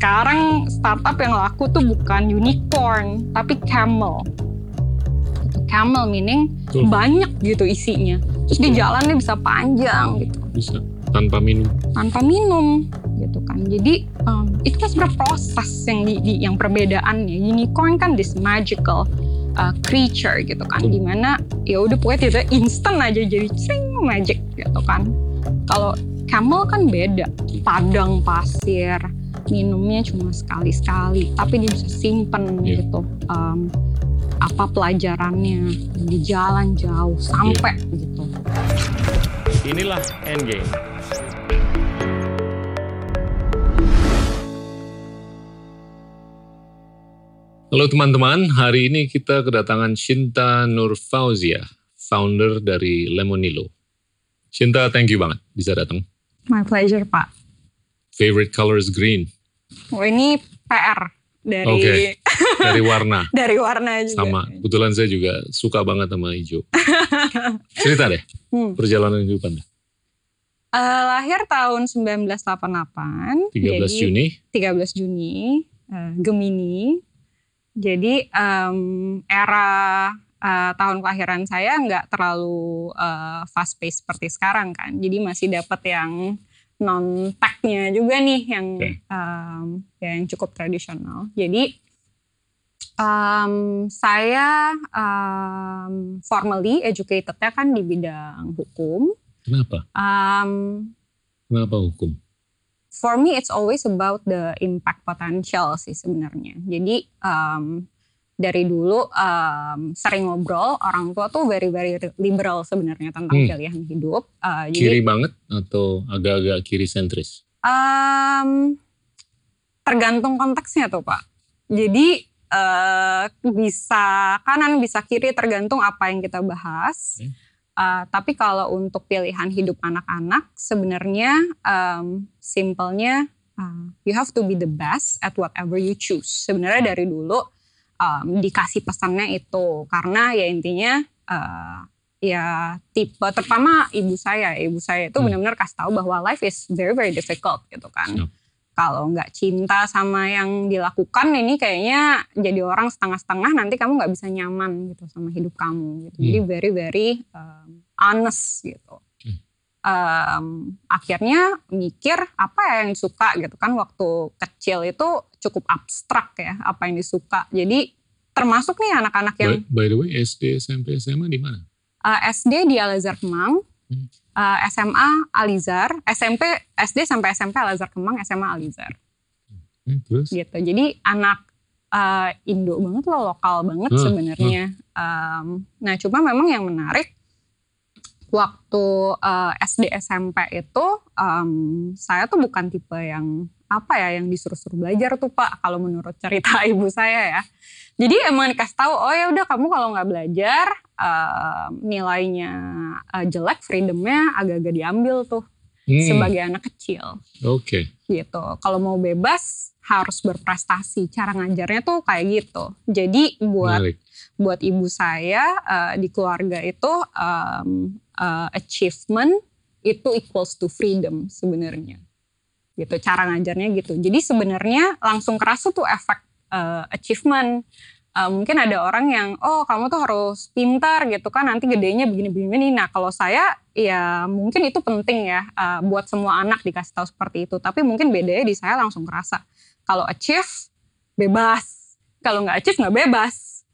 sekarang startup yang laku tuh bukan unicorn, tapi camel. Camel meaning Tuh. banyak gitu isinya. Terus di jalan dia bisa panjang gitu, Bisa tanpa minum. tanpa minum gitu kan. Jadi um, itu kan sebenarnya proses yang di, di- yang perbedaannya. Unicorn kan this magical uh, creature gitu kan, Betul. di mana ya udah pokoknya tidak instant aja jadi cing magic gitu kan. Kalau camel kan beda, padang pasir, minumnya cuma sekali-sekali, tapi dia bisa simpen Iya. gitu. Um, apa pelajarannya di jalan jauh sampai gitu. Inilah Endgame. Halo teman-teman, hari ini kita kedatangan Shinta Nur Fauzia, founder dari Lemonilo. Shinta, thank you banget bisa datang. My pleasure Pak. Favorite color is green, Oh, ini PR dari Oke. dari warna. dari warna juga. Sama, kebetulan saya juga suka banget sama hijau. Cerita deh, Hmm. perjalanan hidup Anda. Eh, lahir tahun 1988. 13 jadi, Juni, 13 Juni, eh, Gemini. Jadi em, era eh, tahun kelahiran saya nggak terlalu eh, fast pace seperti sekarang kan. Jadi masih dapat yang non tech-nya juga nih yang Oke. em, yang cukup tradisional. Jadi em, saya em, formally educated-nya kan di bidang hukum. kenapa? Um, Kenapa hukum? for me it's always about the impact potential sih sebenarnya. Jadi um, dari dulu um, sering ngobrol orang tua tuh very very liberal sebenarnya tentang Hmm. pilihan hidup. Uh, Kiri jadi banget atau agak-agak kiri sentris? um, tergantung konteksnya tuh pak. Jadi uh, bisa kanan bisa kiri tergantung apa yang kita bahas. Oke. Uh, tapi kalau untuk pilihan hidup anak-anak sebenarnya um, simpelnya uh, you have to be the best at whatever you choose. Sebenarnya dari dulu um, dikasih pesannya itu karena ya intinya uh, ya tipe terutama ibu saya, ibu saya itu Hmm. benar-benar kasih tahu bahwa life is very very difficult gitu kan. Kalau nggak cinta sama yang dilakukan ini kayaknya jadi orang setengah-setengah nanti kamu nggak bisa nyaman gitu sama hidup kamu gitu. Jadi Hmm. very very um, honest gitu. Hmm. Um, akhirnya mikir apa ya yang disuka gitu kan waktu kecil itu cukup abstrak ya apa yang disuka. Jadi termasuk nih anak-anak yang By, by the way, SD, SMP, SMA di mana? Uh, SD di Al Azhar Kemang, Hmm. uh, SMA Alizar, SMP SD sampai SMP Al Azhar Kemang, SMA Alizar Eh, terus? gitu. Jadi anak uh, Indo banget loh, lokal banget Hmm, sebenarnya. Um, nah cuma memang yang menarik waktu uh, SD SMP itu um, saya tuh bukan tipe yang apa ya yang disuruh-suruh belajar tuh Pak kalau menurut cerita ibu saya ya. Jadi emang dikasih tahu oh ya udah kamu kalau nggak belajar um, nilainya uh, jelek freedomnya agak-agak diambil tuh Hmm, sebagai anak kecil Oke, gitu. Kalau mau bebas harus berprestasi. Cara ngajarnya tuh kayak gitu. Jadi buat menarik. buat ibu saya eh, di keluarga itu um, eh, achievement itu equals to freedom sebenarnya. Gitu cara ngajarnya gitu. Jadi sebenarnya langsung kerasa tuh efek eh, achievement. Eh, mungkin ada orang yang oh kamu tuh harus pintar gitu kan nanti gedenya begini-begini. Nah kalau saya ya mungkin itu penting ya eh, buat semua anak dikasih tahu seperti itu. Tapi mungkin bedanya di saya langsung kerasa kalau achieve bebas, kalau nggak achieve nggak bebas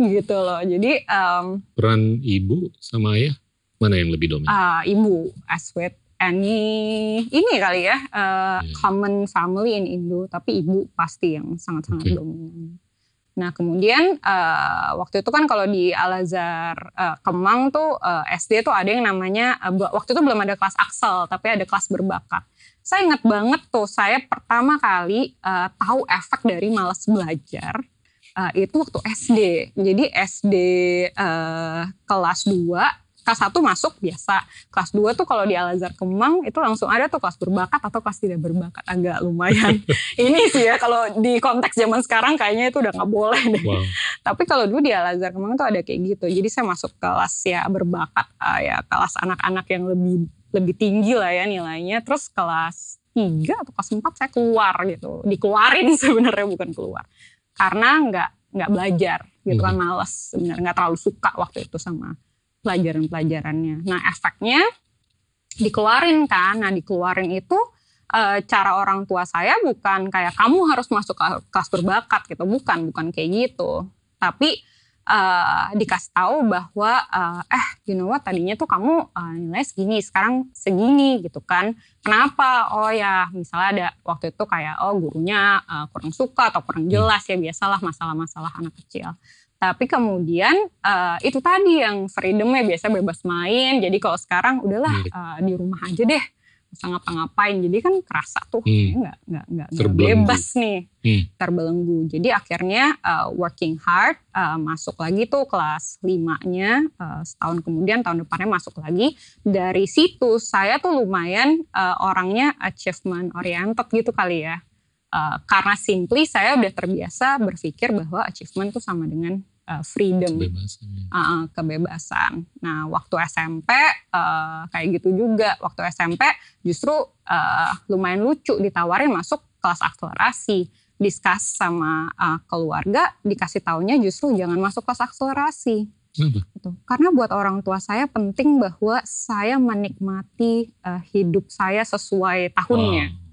gitu loh. Jadi um, Peran ibu sama ayah, mana yang lebih dominan? ah, ibu as with any ini kali ya uh, Iya. common family in Indo, tapi ibu pasti yang sangat-sangat Oke. dominan. Nah kemudian uh, waktu itu kan kalau di Al Azhar uh, Kemang tuh uh, SD tuh ada yang namanya uh, waktu itu belum ada kelas Axel tapi ada kelas berbakat. Saya ingat banget tuh saya pertama kali uh, tahu efek dari malas belajar uh, itu waktu SD. Jadi SD uh, kelas 2 kelas 1 masuk biasa. Kelas 2 tuh kalau di Al Azhar Kemang itu langsung ada tuh kelas berbakat atau kelas tidak berbakat. Agak lumayan. Ini sih ya kalau di konteks zaman sekarang kayaknya itu udah nggak boleh deh. Wow, Tapi kalau dulu di Al Azhar Kemang tuh ada kayak gitu. Jadi saya masuk kelas ya berbakat ah, ya kelas anak-anak yang lebih lebih tinggi lah ya nilainya. Terus kelas tiga atau kelas empat saya keluar gitu dikeluarin sebenarnya bukan keluar karena nggak nggak belajar gitu kan males sebenarnya nggak terlalu suka waktu itu sama pelajaran-pelajarannya. Nah efeknya dikeluarin kan. Nah dikeluarin itu eh, cara orang tua saya bukan kayak kamu harus masuk ke kelas berbakat gitu. Bukan bukan kayak gitu. Tapi eh, dikasih tahu bahwa eh, eh you know what? Tadinya tuh kamu eh, nilai segini sekarang segini gitu kan. Kenapa? Oh ya misalnya ada waktu itu kayak oh gurunya eh, kurang suka atau kurang jelas ya biasalah masalah-masalah anak kecil tapi kemudian eh, itu tadi yang freedomnya biasa bebas main. Jadi kalau sekarang udahlah Iya. eh, di rumah aja deh. Bisa ngapa-ngapain. Jadi kan kerasa tuh Hmm. nggak nggak nggak bebas nih. Hmm. terbelenggu. Jadi akhirnya uh, working hard uh, masuk lagi tuh kelas 5-nya uh, setahun kemudian tahun depannya masuk lagi. Dari situ saya tuh lumayan uh, orangnya achievement oriented gitu kali ya. Uh, karena simply saya udah terbiasa berpikir bahwa achievement tuh sama dengan uh, freedom Kebebasan. uh, kebebasan. Nah, waktu SMP uh, kayak gitu juga. Waktu SMP justru uh, lumayan lucu ditawarin masuk kelas akselerasi. Diskus sama uh, keluarga, dikasih taunya justru jangan masuk kelas akselerasi. Kenapa? Gitu. Karena buat orang tua saya penting bahwa saya menikmati uh, hidup saya sesuai tahunnya. Wow.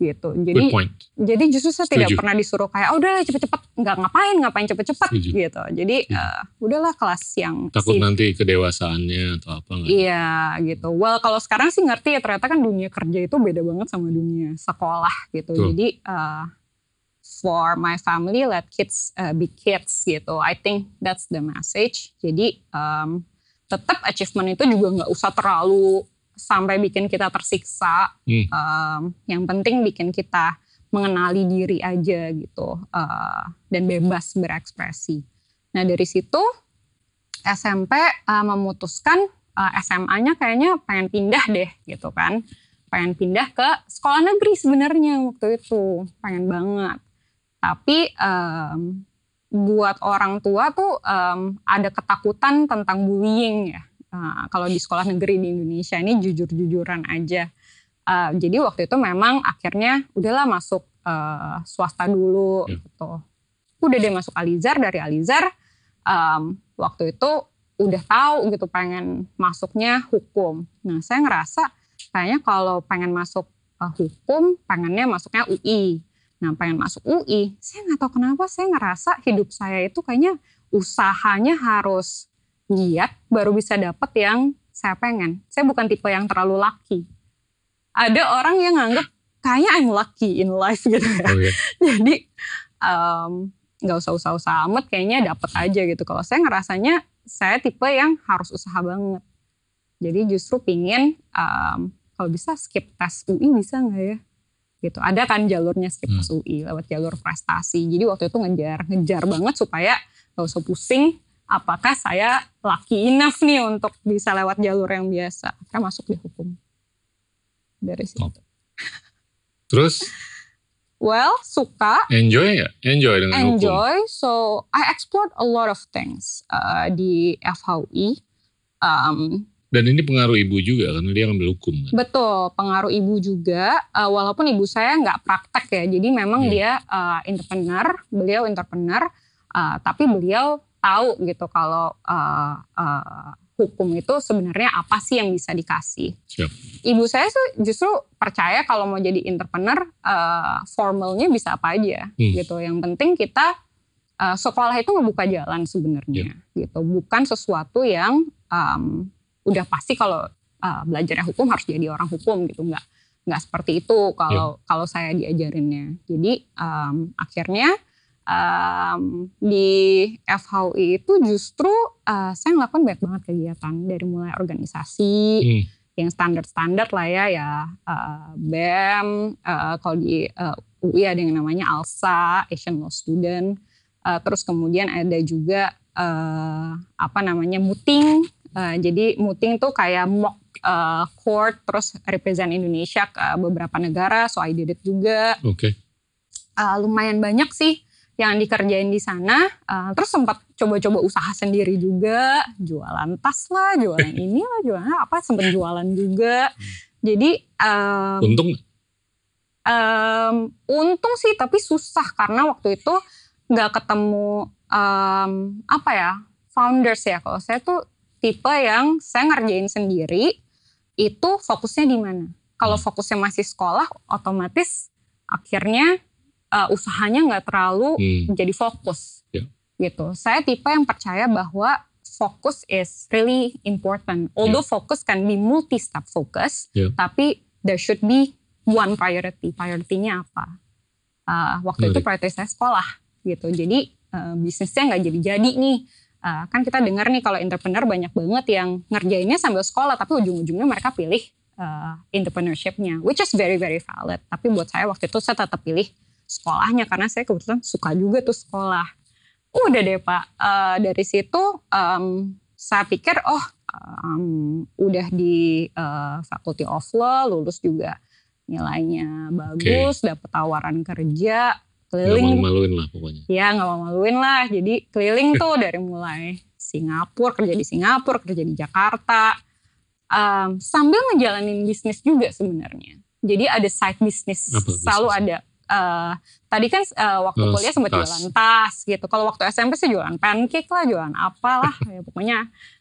Gitu. Jadi jadi justru saya tidak Setuju. pernah disuruh kayak, oh udah cepet-cepet, nggak ngapain, ngapain cepet-cepet Setuju. gitu. Jadi eh, udahlah kelas yang Takut si- nanti kedewasaannya atau apa nggak? Iya gitu. Well kalau sekarang sih ngerti ya ternyata kan dunia kerja itu beda banget sama dunia sekolah gitu. Betul. Jadi eh, for my family let kids eh, be kids gitu. I think that's the message. Jadi em, tetap achievement itu juga nggak usah terlalu sampai bikin kita tersiksa. Hmm. Em, yang penting bikin kita mengenali diri aja gitu eh, dan bebas berekspresi. Nah dari situ SMP eh, memutuskan eh, SMA-nya kayaknya pengen pindah deh gitu kan. Pengen pindah ke sekolah negeri sebenarnya waktu itu. Pengen banget. Tapi em, buat orang tua tuh em, ada ketakutan tentang bullying ya. Eh, kalau di sekolah negeri di Indonesia ini jujur-jujuran aja. Eh, jadi waktu itu memang akhirnya udahlah masuk eh, swasta dulu Ya. gitu. Udah deh masuk Alizar dari Alizar em, waktu itu udah tahu gitu pengen masuknya hukum. Nah saya ngerasa kayaknya kalau pengen masuk eh, hukum pengennya masuknya UI. Nah pengen masuk UI, saya nggak tahu kenapa saya ngerasa hidup saya itu kayaknya usahanya harus giat baru bisa dapet yang saya pengen. Saya bukan tipe yang terlalu lucky. Ada orang yang nganggep kayaknya I'm lucky in life gitu ya. Oh, iya. Jadi nggak usah usah-usah amat kayaknya dapet aja gitu. Kalau saya ngerasanya saya tipe yang harus usaha banget. Jadi justru pingin em, kalau bisa skip tes UI bisa nggak ya? Gitu. Ada kan jalurnya skip tes UI lewat jalur prestasi. Jadi waktu itu ngejar ngejar banget supaya nggak usah pusing. Apakah saya lucky enough nih untuk bisa lewat jalur yang biasa? Akhirnya masuk di hukum. Dari situ. Oh. Terus Well, suka enjoy ya? Enjoy dengan hukum. enjoy. So I explored a lot of things uh, di FHUI. Um, Dan ini pengaruh ibu juga karena dia ngambil hukum kan. betul, pengaruh ibu juga. Uh, walaupun ibu saya nggak praktek ya, jadi memang Hmm. dia uh, entrepreneur, beliau entrepreneur, uh, tapi beliau tahu gitu kalau uh, uh, hukum itu sebenarnya apa sih yang bisa dikasih. Siap. Ibu saya tuh justru percaya kalau mau jadi entrepreneur, uh, formalnya bisa apa aja Hmm. gitu. Yang penting kita uh, sekolah itu ngebuka jalan sebenarnya gitu, bukan sesuatu yang um, udah pasti kalau uh, belajarnya hukum harus jadi orang hukum gitu, nggak nggak seperti itu kalau kalau saya diajarinnya. Jadi um, akhirnya um, di FHUI itu justru uh, saya ngelakuin banyak banget kegiatan dari mulai organisasi Hmm. yang standar-standar lah ya ya uh, BEM uh, kalau di uh, UI ada yang namanya ALSA Asian Law Student Uh, terus kemudian ada juga uh, apa namanya muting Uh, jadi muting tuh kayak mock uh, court terus represent Indonesia ke beberapa negara so I did it juga Oke. uh, lumayan banyak sih yang dikerjain di sana. Uh, terus sempat coba-coba usaha sendiri juga, jualan tas lah, jualan ini lah, jualan apa, sempat jualan juga. Jadi um, Untung? Um, untung sih tapi susah karena waktu itu nggak ketemu um, apa ya founders ya kalau saya tuh tipe yang saya ngerjain sendiri itu fokusnya di mana kalau fokusnya masih sekolah otomatis akhirnya uh, usahanya nggak terlalu Hmm. jadi fokus. Ya. gitu. Saya tipe yang percaya bahwa focus is really important. Although focus can be multi step focus Ya. tapi there should be one priority. Priority-nya apa? Uh, waktu itu Menarik. priority saya sekolah gitu. Jadi uh, bisnisnya nggak jadi-jadi nih. Uh, kan kita dengar nih kalau entrepreneur banyak banget yang ngerjainnya sambil sekolah tapi ujung-ujungnya mereka pilih uh, entrepreneurship-nya which is very very valid. Tapi buat saya waktu itu saya tetap pilih sekolahnya karena saya kebetulan suka juga tuh sekolah. Udah deh pak. Uh, dari situ um, saya pikir oh um, udah di uh, faculty of law lulus juga nilainya bagus dapat tawaran kerja Gak keliling. malu-maluin lah pokoknya. ya nggak mau maluin lah. Jadi keliling tuh dari mulai Singapura kerja di Singapura kerja di Jakarta Em, sambil ngejalanin bisnis juga sebenarnya. Jadi ada side bisnis? selalu ada Eh, tadi kan eh, waktu kuliah sempat jualan tas gitu. Kalau waktu SMP sih jualan pancake lah jualan apalah ya pokoknya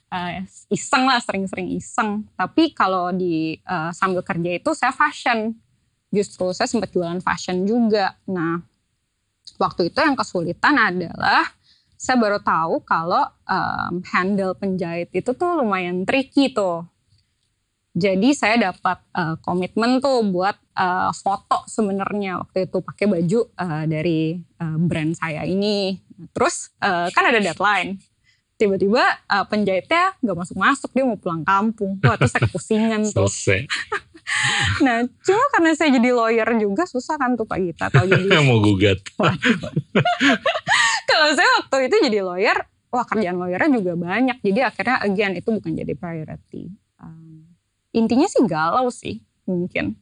eh, iseng lah sering-sering iseng. Tapi kalau di eh, sambil kerja itu saya fashion. Justru saya sempat jualan fashion juga. Nah waktu itu yang kesulitan adalah saya baru tahu kalau em, handle penjahit itu tuh lumayan tricky tuh. Jadi saya dapat eh, komitmen tuh buat eh, foto sebenarnya waktu itu pakai baju eh, dari eh, brand saya ini. Terus eh, kan ada deadline. Tiba-tiba eh, penjahitnya nggak masuk-masuk dia mau pulang kampung. Wah terus saya kepusingan tuh. Selesai. Nah cuma karena saya jadi lawyer juga susah kan tuh Pak Gita. Kalau jadi Mau gugat. kalau saya waktu itu jadi lawyer, wah kerjaan lawyernya juga banyak. Jadi akhirnya again itu bukan jadi priority. Um, intinya sih galau sih mungkin.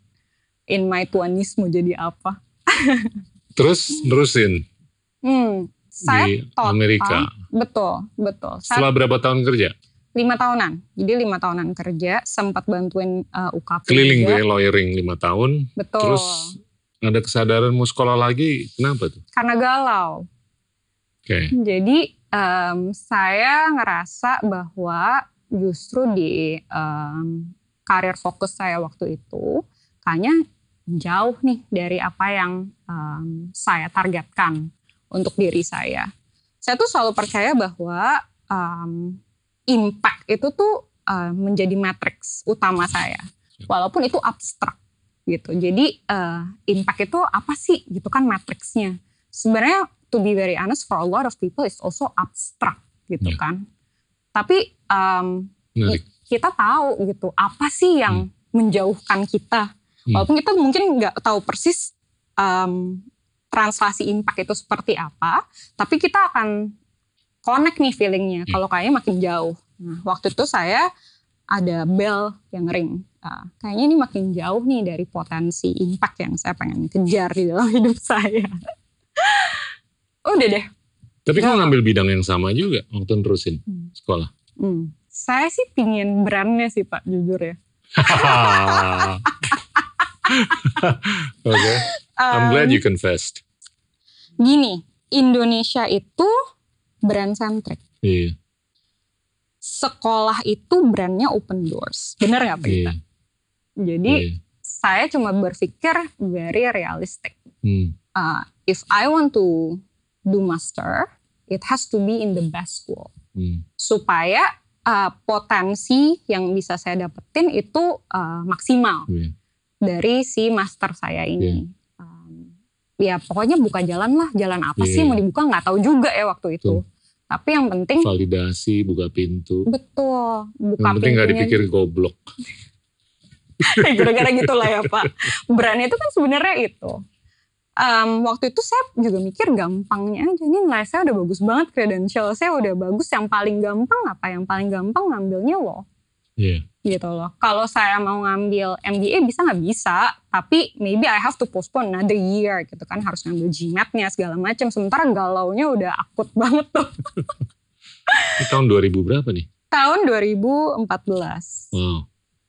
In my twenties mau jadi apa? Terus nerusin Hmm, saya di total- Amerika. betul betul. Saya Setelah berapa tahun kerja? lima tahunan. Jadi lima tahunan kerja, sempat bantuin uh, UKP Keliling gue lawyering lima tahun. Betul. Terus ada kesadaran mau sekolah lagi. Kenapa tuh? Karena galau. Oke. Jadi em, saya ngerasa bahwa justru di em, karir fokus saya waktu itu kayaknya jauh nih dari apa yang em, saya targetkan untuk diri saya. Saya tuh selalu percaya bahwa em, impact itu tuh em, menjadi matriks utama saya, walaupun itu abstrak gitu. Jadi eh, impact itu apa sih gitu kan matriksnya. Sebenarnya to be very honest for a lot of people it's also abstract gitu Ya. kan. Tapi Menarik. Kita tahu gitu apa sih yang menjauhkan kita. Hmm. Walaupun kita mungkin nggak tahu persis em, translasi impact itu seperti apa, tapi kita akan connect nih feelingnya. Hmm. Kalau kayaknya makin jauh. Nah, waktu itu saya ada bell yang ring. Ah, kayaknya ini makin jauh nih dari potensi impact yang saya pengen kejar di dalam hidup saya. Udah deh. Tapi kamu ngambil bidang yang sama juga waktu nerusin Hmm. sekolah. Hmm. Saya sih pingin brandnya sih Pak, jujur ya. Oke. I'm glad you confessed. Gini, Indonesia itu brand centric. Iya. Sekolah itu brandnya open doors. Bener nggak Pak Gita? Iya. Jadi iya. saya cuma berpikir very realistic. Hmm. Uh, if I want to do master, it has to be in the best school. Hmm. Supaya uh, potensi yang bisa saya dapetin itu uh, maksimal. Iya. dari si master saya ini. Um, ya pokoknya buka jalan lah, jalan apa Iya. sih mau dibuka nggak tahu juga ya waktu itu. Tapi yang penting Validasi, buka pintu. betul buka Yang penting nggak dipikir goblok. Gara-gara gitulah ya Pak. Brand itu kan sebenarnya itu. Um, waktu itu saya juga mikir gampangnya aja ini nilai saya udah bagus banget credential saya udah bagus yang paling gampang apa yang paling gampang ngambilnya loh Iya. gitu loh. Kalau saya mau ngambil MBA bisa nggak bisa, tapi maybe I have to postpone another year gitu kan harus ngambil GMAT-nya segala macam. Sementara galaunya udah akut banget tuh. Ini tahun 2000 berapa nih? Tahun 2014. Wow.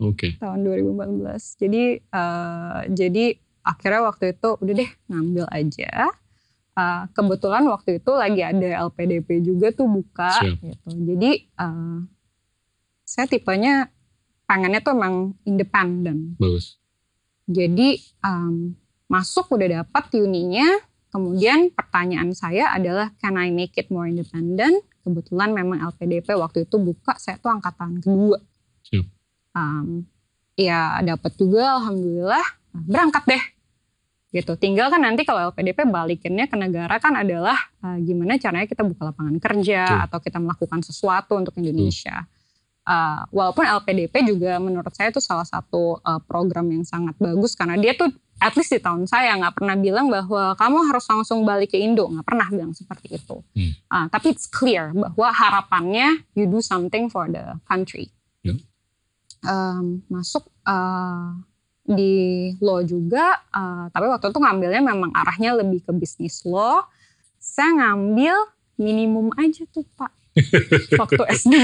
Oke. Tahun 2014. Jadi eh, jadi akhirnya waktu itu udah deh ngambil aja. Uh, kebetulan waktu itu lagi ada LPDP juga tuh buka Siap. gitu. Jadi uh, saya tipenya pengennya tuh emang independen. Bagus. Jadi um, masuk udah dapat uninya, kemudian pertanyaan saya adalah can I make it more independent? Kebetulan memang LPDP waktu itu buka, saya tuh angkatan kedua. Siap. Um, ya dapat juga, alhamdulillah berangkat deh. Gitu. Tinggal kan nanti kalau LPDP balikinnya ke negara kan adalah uh, gimana caranya kita buka lapangan kerja Betul. atau kita melakukan sesuatu untuk Indonesia. Uh, walaupun LPDP juga menurut saya itu salah satu uh, program yang sangat bagus karena dia tuh at least di tahun saya nggak pernah bilang bahwa kamu harus langsung balik ke Indo nggak pernah bilang seperti itu. Hmm. Uh, tapi it's clear bahwa harapannya you do something for the country. Ya. Um, masuk uh, di law juga, uh, tapi waktu itu ngambilnya memang arahnya lebih ke bisnis law. Saya ngambil minimum aja tuh pak waktu S2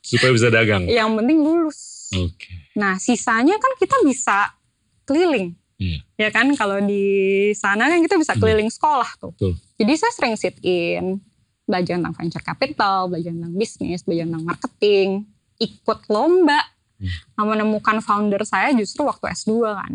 Supaya bisa dagang. yang penting lulus. Oke. Nah, sisanya kan kita bisa keliling. Iya. Ya kan kalau di sana kan kita bisa Hmm. keliling sekolah tuh. Betul. Jadi saya sering sit in, belajar tentang venture capital, belajar tentang bisnis, belajar tentang marketing, ikut lomba. Hmm. Menemukan founder saya justru waktu S2 kan.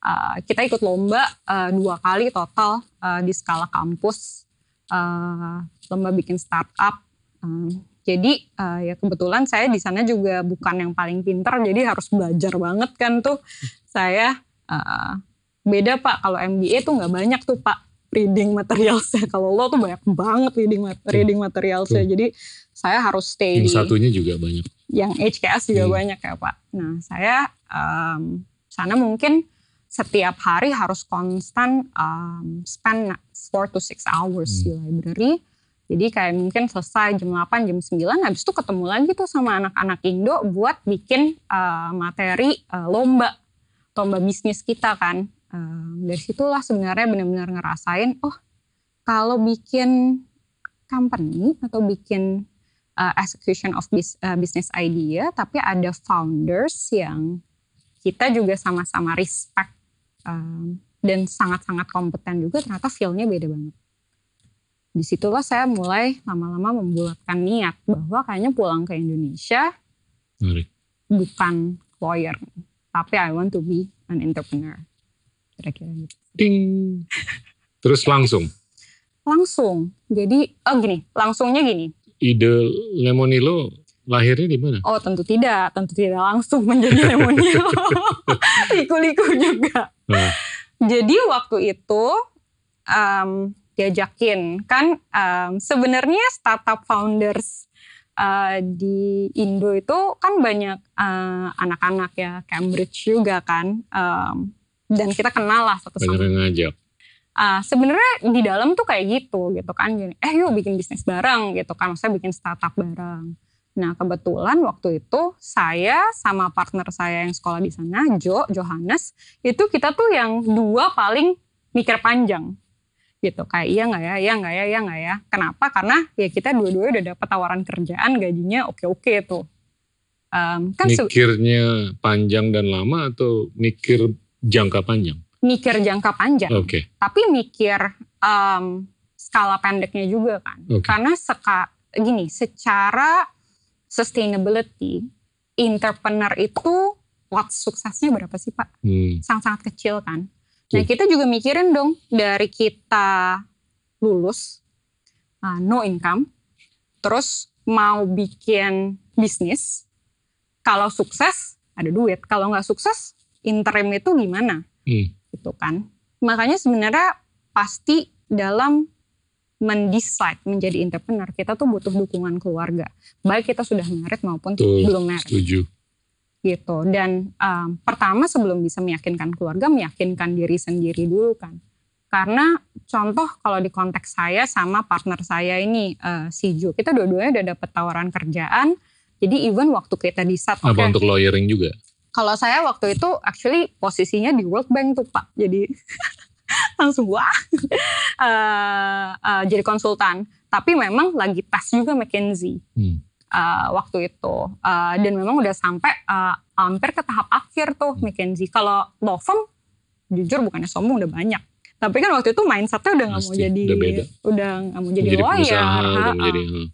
Uh, kita ikut lomba uh, dua kali total uh, di skala kampus. Uh, lomba bikin startup. Uh, jadi uh, ya kebetulan saya di sana juga bukan yang paling pintar, jadi harus belajar banget kan tuh. Saya uh, beda pak, kalau MBA tuh nggak banyak tuh pak reading materialsnya. Kalau lo tuh banyak banget reading reading materialsnya. Jadi saya harus stay Yang di satunya juga banyak. Yang HKS juga Hmm. banyak ya Pak. Nah saya um, sana mungkin setiap hari harus konstan um, spend 4 to 6 hours Hmm. di library. Jadi kayak mungkin selesai jam 8, jam 9, habis itu ketemu lagi tuh sama anak-anak Indo buat bikin uh, materi uh, lomba, lomba bisnis kita kan. Um, dari situlah sebenarnya benar-benar ngerasain, oh kalau bikin company atau bikin uh, execution of bis- uh, business idea, tapi ada founders yang kita juga sama-sama respect um, dan sangat-sangat kompeten juga, ternyata feel-nya beda banget. Di situlah saya mulai lama-lama membulatkan niat bahwa kayaknya pulang ke Indonesia bukan lawyer, tapi I want to be an entrepreneur. Kira-kira gitu. Ding. Terus langsung. Langsung, jadi, oh gini, langsungnya gini, Ide Lemonilo lahirnya di mana? Oh tentu tidak, tentu tidak langsung menjadi lemonilo. Liku-liku juga. Nah. Jadi waktu itu um, diajakin kan um, sebenarnya startup founders uh, di Indo itu kan banyak uh, anak-anak ya Cambridge juga kan um, dan kita kenal lah satu Banyak sama yang ngajak. Ah, sebenarnya di dalam tuh kayak gitu gitu kan. Gini, eh yuk bikin bisnis bareng gitu kan. Maksudnya bikin startup bareng. Nah kebetulan waktu itu saya sama partner saya yang sekolah di sana Jo Johannes itu kita tuh yang dua paling mikir panjang. Gitu kayak iya nggak ya iya nggak ya iya nggak ya. Kenapa? Karena ya kita dua-duanya udah dapat tawaran kerjaan gajinya oke-oke tuh. Em, kan Mikirnya panjang dan lama atau mikir jangka panjang? Mikir jangka panjang Oke. tapi mikir em, skala pendeknya juga kan. Oke. Karena seka, gini, secara sustainability, entrepreneur itu lot suksesnya berapa sih Pak? Hmm. Sangat-sangat kecil kan. Nah Betul. kita juga mikirin dong dari kita lulus, uh, no income, terus mau bikin bisnis, kalau sukses ada duit, kalau nggak sukses interim itu gimana? Hmm. Gitu kan. Makanya sebenarnya pasti dalam mendecide menjadi entrepreneur kita tuh butuh dukungan keluarga. Baik kita sudah married maupun Betul. belum married Setuju. gitu. Dan um, pertama sebelum bisa meyakinkan keluarga, meyakinkan diri sendiri dulu kan. Karena contoh kalau di konteks saya sama partner saya ini uh, si Jo, kita dua-duanya udah dapat tawaran kerjaan. Jadi even waktu kita di saat Apa untuk lawyering juga? Kalau saya waktu itu actually posisinya di World Bank tuh Pak. Jadi langsung wah Eh, eh, jadi konsultan. Tapi memang lagi tes juga McKinsey Hmm. eh, waktu itu. Eh, dan memang udah sampai eh, hampir ke tahap akhir tuh McKinsey. Kalau law firm jujur bukannya sombong udah banyak tapi kan waktu itu mindsetnya udah nggak mau jadi udah beda. udah nggak mau jadi, lawyer udah menjadi hmm.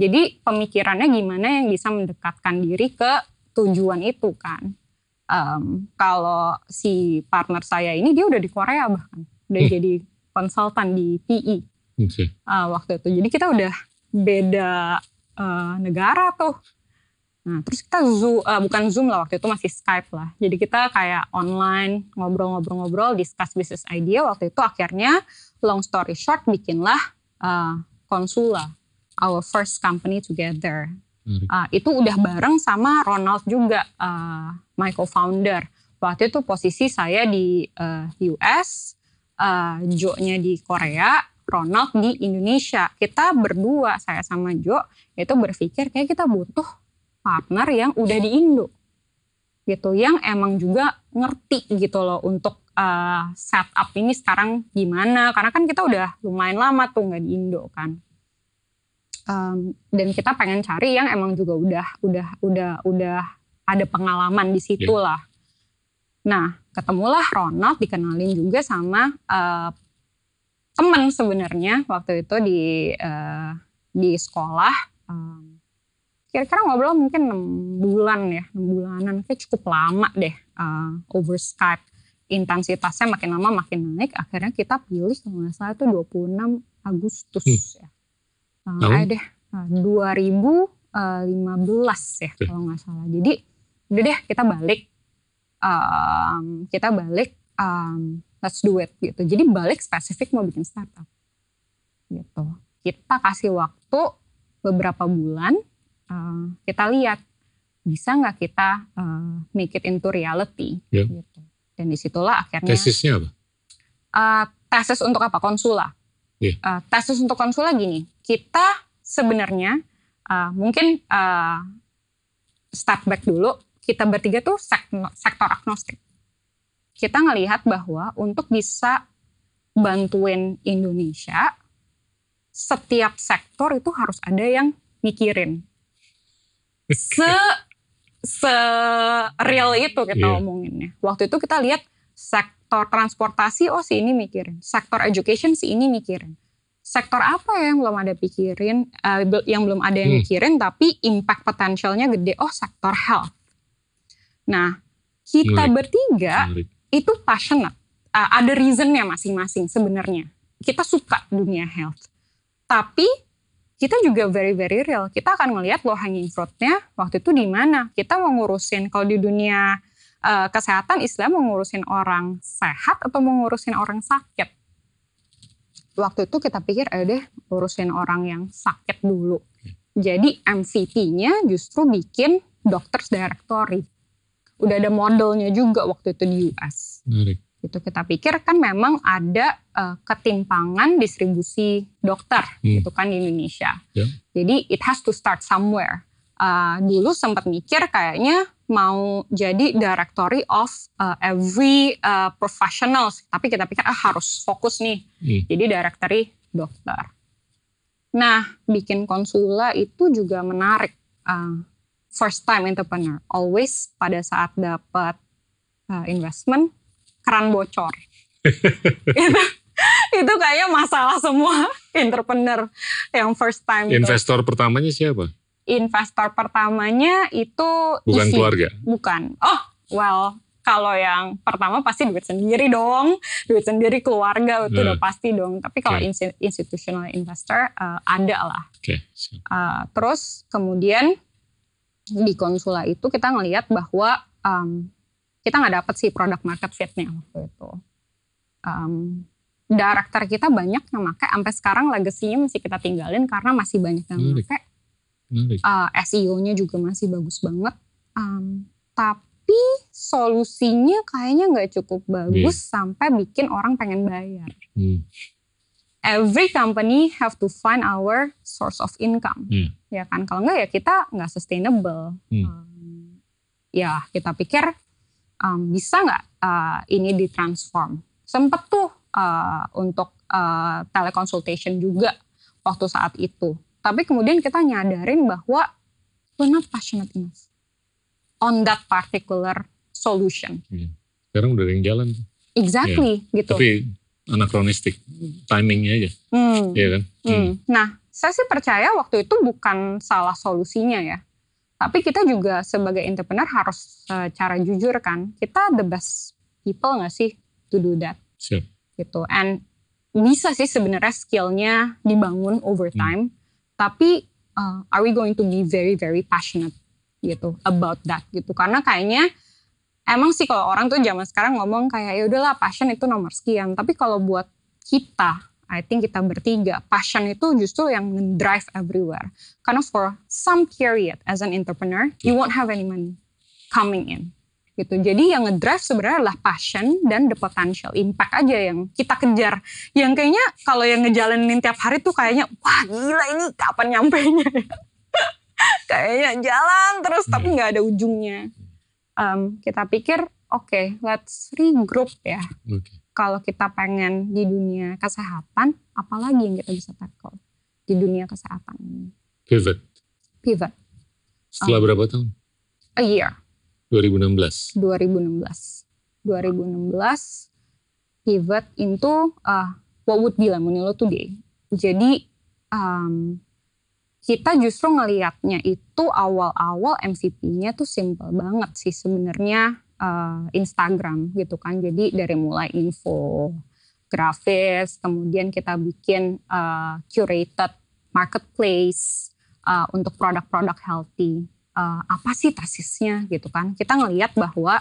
jadi pemikirannya gimana yang bisa mendekatkan diri ke tujuan itu kan Em, kalau si partner saya ini dia udah di Korea bahkan udah Hmm. jadi konsultan di PE Oke. uh, waktu itu. Jadi kita udah beda uh, negara tuh. Nah terus kita zoom, uh, bukan zoom lah waktu itu masih Skype lah. Jadi kita kayak online ngobrol-ngobrol-ngobrol, discuss business idea. Waktu itu akhirnya long story short bikinlah uh, Konsula, our first company together. Uh, itu udah bareng sama Ronald juga, uh, my co-founder. Waktu itu posisi saya di uh, US, uh, Jo-nya di Korea, Ronald di Indonesia. Kita berdua, saya sama Jo, itu berpikir kayak kita butuh partner yang udah di Indo. Gitu, yang emang juga ngerti gitu loh untuk uh, setup ini sekarang gimana. Karena kan kita udah lumayan lama tuh nggak di Indo kan. Um, dan kita pengen cari yang emang juga udah udah udah udah ada pengalaman di situ lah. Nah, ketemulah Ronald dikenalin juga sama uh, teman sebenarnya waktu itu di uh, di sekolah. Um, kira-kira ngobrol mungkin enam bulan ya, enam bulanan, kayak cukup lama deh uh, over Skype. Intensitasnya makin lama makin naik, akhirnya kita pilih kalau nggak salah itu 26 Agustus ya. Uh, ayo deh, uh, 2015 ya kalau nggak salah. Jadi udah deh kita balik, um, kita balik, um, let's do it gitu. Jadi balik spesifik mau bikin startup gitu. Kita kasih waktu beberapa bulan, uh, kita lihat bisa nggak kita uh, make it into reality Ya. gitu. Dan di situlah akhirnya Tesisnya apa? uh, tesis untuk apa konsula. Iya. Uh, tesis untuk konsula gini, kita sebenarnya uh, mungkin uh, step back dulu, kita bertiga tuh sek- sektor agnostik. Kita ngelihat bahwa untuk bisa bantuin Indonesia, setiap sektor itu harus ada yang mikirin. Se se real itu kita Iya. omonginnya. Waktu itu kita lihat sektor transportasi, oh si ini mikirin. Sektor education si ini mikirin. Sektor apa ya yang belum ada pikirin, bel- yang belum ada yang Hmm. mikirin, tapi impact potensialnya gede. Oh sektor health. Nah kita bertiga itu passionate. Uh, ada reasonnya masing-masing sebenarnya. Kita suka dunia health. Tapi kita juga very very real. Kita akan ngelihat low hanging fruitnya waktu itu di mana. Kita mau ngurusin kalau di dunia uh, kesehatan Islam mau ngurusin orang sehat atau mau ngurusin orang sakit. Waktu itu kita pikir ayo deh urusin orang yang sakit dulu. Jadi MVP-nya justru bikin Doctors Directory. Udah ada modelnya juga waktu itu di US Menarik. itu kita pikir kan memang ada eh, ketimpangan distribusi dokter Hmm. gitu kan di Indonesia. Ya. Jadi it has to start somewhere. Eh, dulu sempat mikir kayaknya mau jadi directory of eh, every eh, professionals, tapi kita pikir ah harus fokus nih. Hmm. Jadi directory dokter. Nah, bikin konsula itu juga menarik. Eh, first time entrepreneur, always pada saat dapat eh, investment keran bocor. itu, itu kayaknya masalah semua entrepreneur yang first time. itu. Investor pertamanya siapa? Investor pertamanya itu Bukan isi- keluarga. Bukan. Oh, well, kalau yang pertama pasti duit sendiri dong, duit sendiri keluarga itu Hmm. udah pasti dong. Tapi kalau insti- institutional investor eh, ada lah. Oke. siap. Uh, terus kemudian di konsula itu kita ngelihat bahwa um, kita nggak dapet sih produk market fitnya waktu itu. Um, director kita banyak yang pakai sampai sekarang legasinya masih kita tinggalin karena masih banyak yang pakai. Uh, SEO-nya juga masih bagus banget. Um, tapi solusinya kayaknya nggak cukup bagus sampai bikin orang pengen bayar. Hmm. Every company have to find our source of income, Hmm. ya kan? Kalau nggak ya kita nggak sustainable. Hmm. Um, ya kita pikir um, bisa nggak uh, ini ditransform? Sempet tuh uh, untuk uh, teleconsultation juga waktu saat itu. Tapi kemudian kita nyadarin bahwa we're not passionate enough on that particular solution. Sekarang udah ada yang jalan. Exactly gitu. Tapi anakronistik, timingnya aja, Hmm. iya kan? Hmm. Nah, saya sih percaya waktu itu bukan salah solusinya ya. Tapi kita juga sebagai entrepreneur harus secara jujur kan, kita the best people nggak sih to do that Siap. gitu. And bisa sih sebenarnya skillnya dibangun over time, tapi uh, are we going to be very very passionate gitu about that gitu? Karena kayaknya emang sih kalau orang tuh zaman sekarang ngomong kayak ya udahlah passion itu nomor sekian, tapi kalau buat kita I think kita bertiga, passion itu justru yang drive everywhere. Karena for some period as an entrepreneur, you won't have any money coming in. Gitu. Jadi yang ngedrive sebenarnya adalah passion dan the potential impact aja yang kita kejar. Yang kayaknya kalau yang ngejalanin tiap hari tuh kayaknya wah gila ini kapan nyampainya ya? kayaknya jalan terus tapi nggak ada ujungnya. Um, kita pikir oke okay, let's regroup ya Oke. kalau kita pengen di dunia kesehatan, apalagi yang kita bisa tackle di dunia kesehatan ini? Pivot. Pivot, Setelah Oh. berapa tahun? a year, 2016. 2016. 2016, pivot into uh, what would be Lemonilo today. Jadi, um, kita justru ngelihatnya itu awal-awal MVP-nya tuh simple banget sih sebenarnya uh, Instagram gitu kan. Jadi dari mulai info grafis, kemudian kita bikin uh, curated marketplace uh, untuk produk-produk healthy. Uh, apa sih tesisnya gitu kan? Kita ngelihat bahwa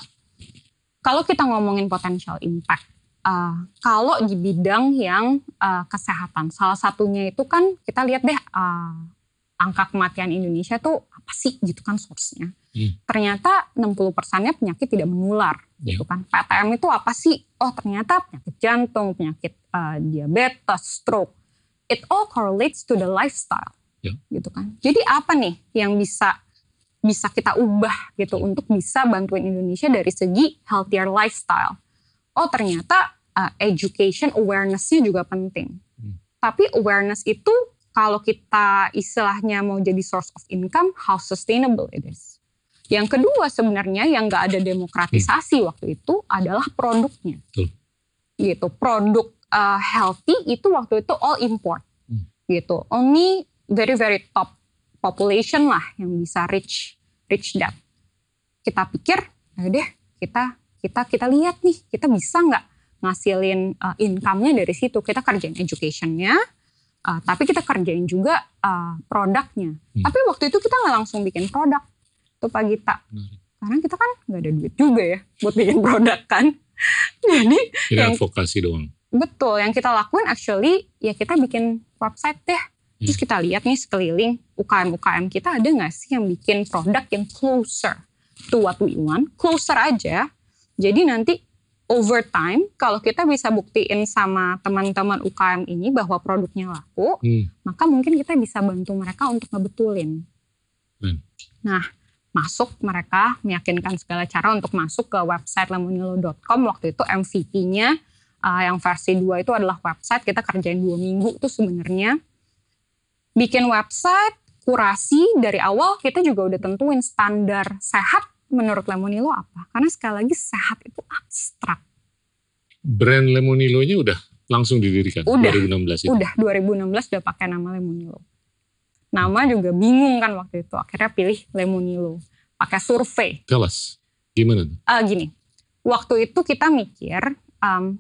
kalau kita ngomongin potential impact, uh, kalau di bidang yang uh, kesehatan, salah satunya itu kan kita lihat deh uh, angka kematian Indonesia tuh apa sih gitu kan source-nya. Hmm. Ternyata 60 persennya penyakit tidak menular gitu kan. PTM itu apa sih? Oh ternyata penyakit jantung, penyakit uh, diabetes, stroke. It all correlates to the lifestyle Ya. gitu kan. Jadi apa nih yang bisa bisa kita ubah gitu untuk bisa bantuin Indonesia dari segi healthier lifestyle. Oh ternyata uh, education awareness-nya juga penting. Hmm. Tapi awareness itu kalau kita istilahnya mau jadi source of income, how sustainable it is. Yang kedua sebenarnya yang nggak ada demokratisasi waktu itu adalah produknya. Betul. Gitu, produk uh, healthy itu waktu itu all import. Hmm. Gitu, only very very top population lah yang bisa reach reach that. Kita pikir, ya deh kita kita kita lihat nih, kita bisa nggak ngasilin uh, income-nya dari situ. Kita kerjain education-nya, uh, tapi kita kerjain juga uh, produknya. Hmm. Tapi waktu itu kita nggak langsung bikin produk tuh Pak Gita. Menarik. Karena kita kan nggak ada duit juga ya buat bikin produk kan. Jadi Ini Yang- advokasi doang. betul yang kita lakuin actually ya kita bikin website deh. Terus kita lihat nih sekeliling UKM-UKM kita ada nggak sih yang bikin produk yang closer to what we want, closer aja. Jadi nanti over time kalau kita bisa buktiin sama teman-teman UKM ini bahwa produknya laku, Hmm. maka mungkin kita bisa bantu mereka untuk ngebetulin. Hmm. Nah, masuk mereka meyakinkan segala cara untuk masuk ke website lemonilo.com. Waktu itu MVP-nya uh, yang versi 2 itu adalah website kita kerjain dua minggu tuh sebenarnya. Bikin website, kurasi dari awal kita juga udah tentuin standar sehat menurut Lemonilo apa. Karena sekali lagi sehat itu abstrak. Brand Lemonilo-nya udah langsung didirikan Udah. 2016 itu. Udah 2016 udah pakai nama Lemonilo. Nama juga bingung kan waktu itu. Akhirnya pilih Lemonilo. Pakai survei. Tell us, gimana tuh? Eh, gini, waktu itu kita mikir, um,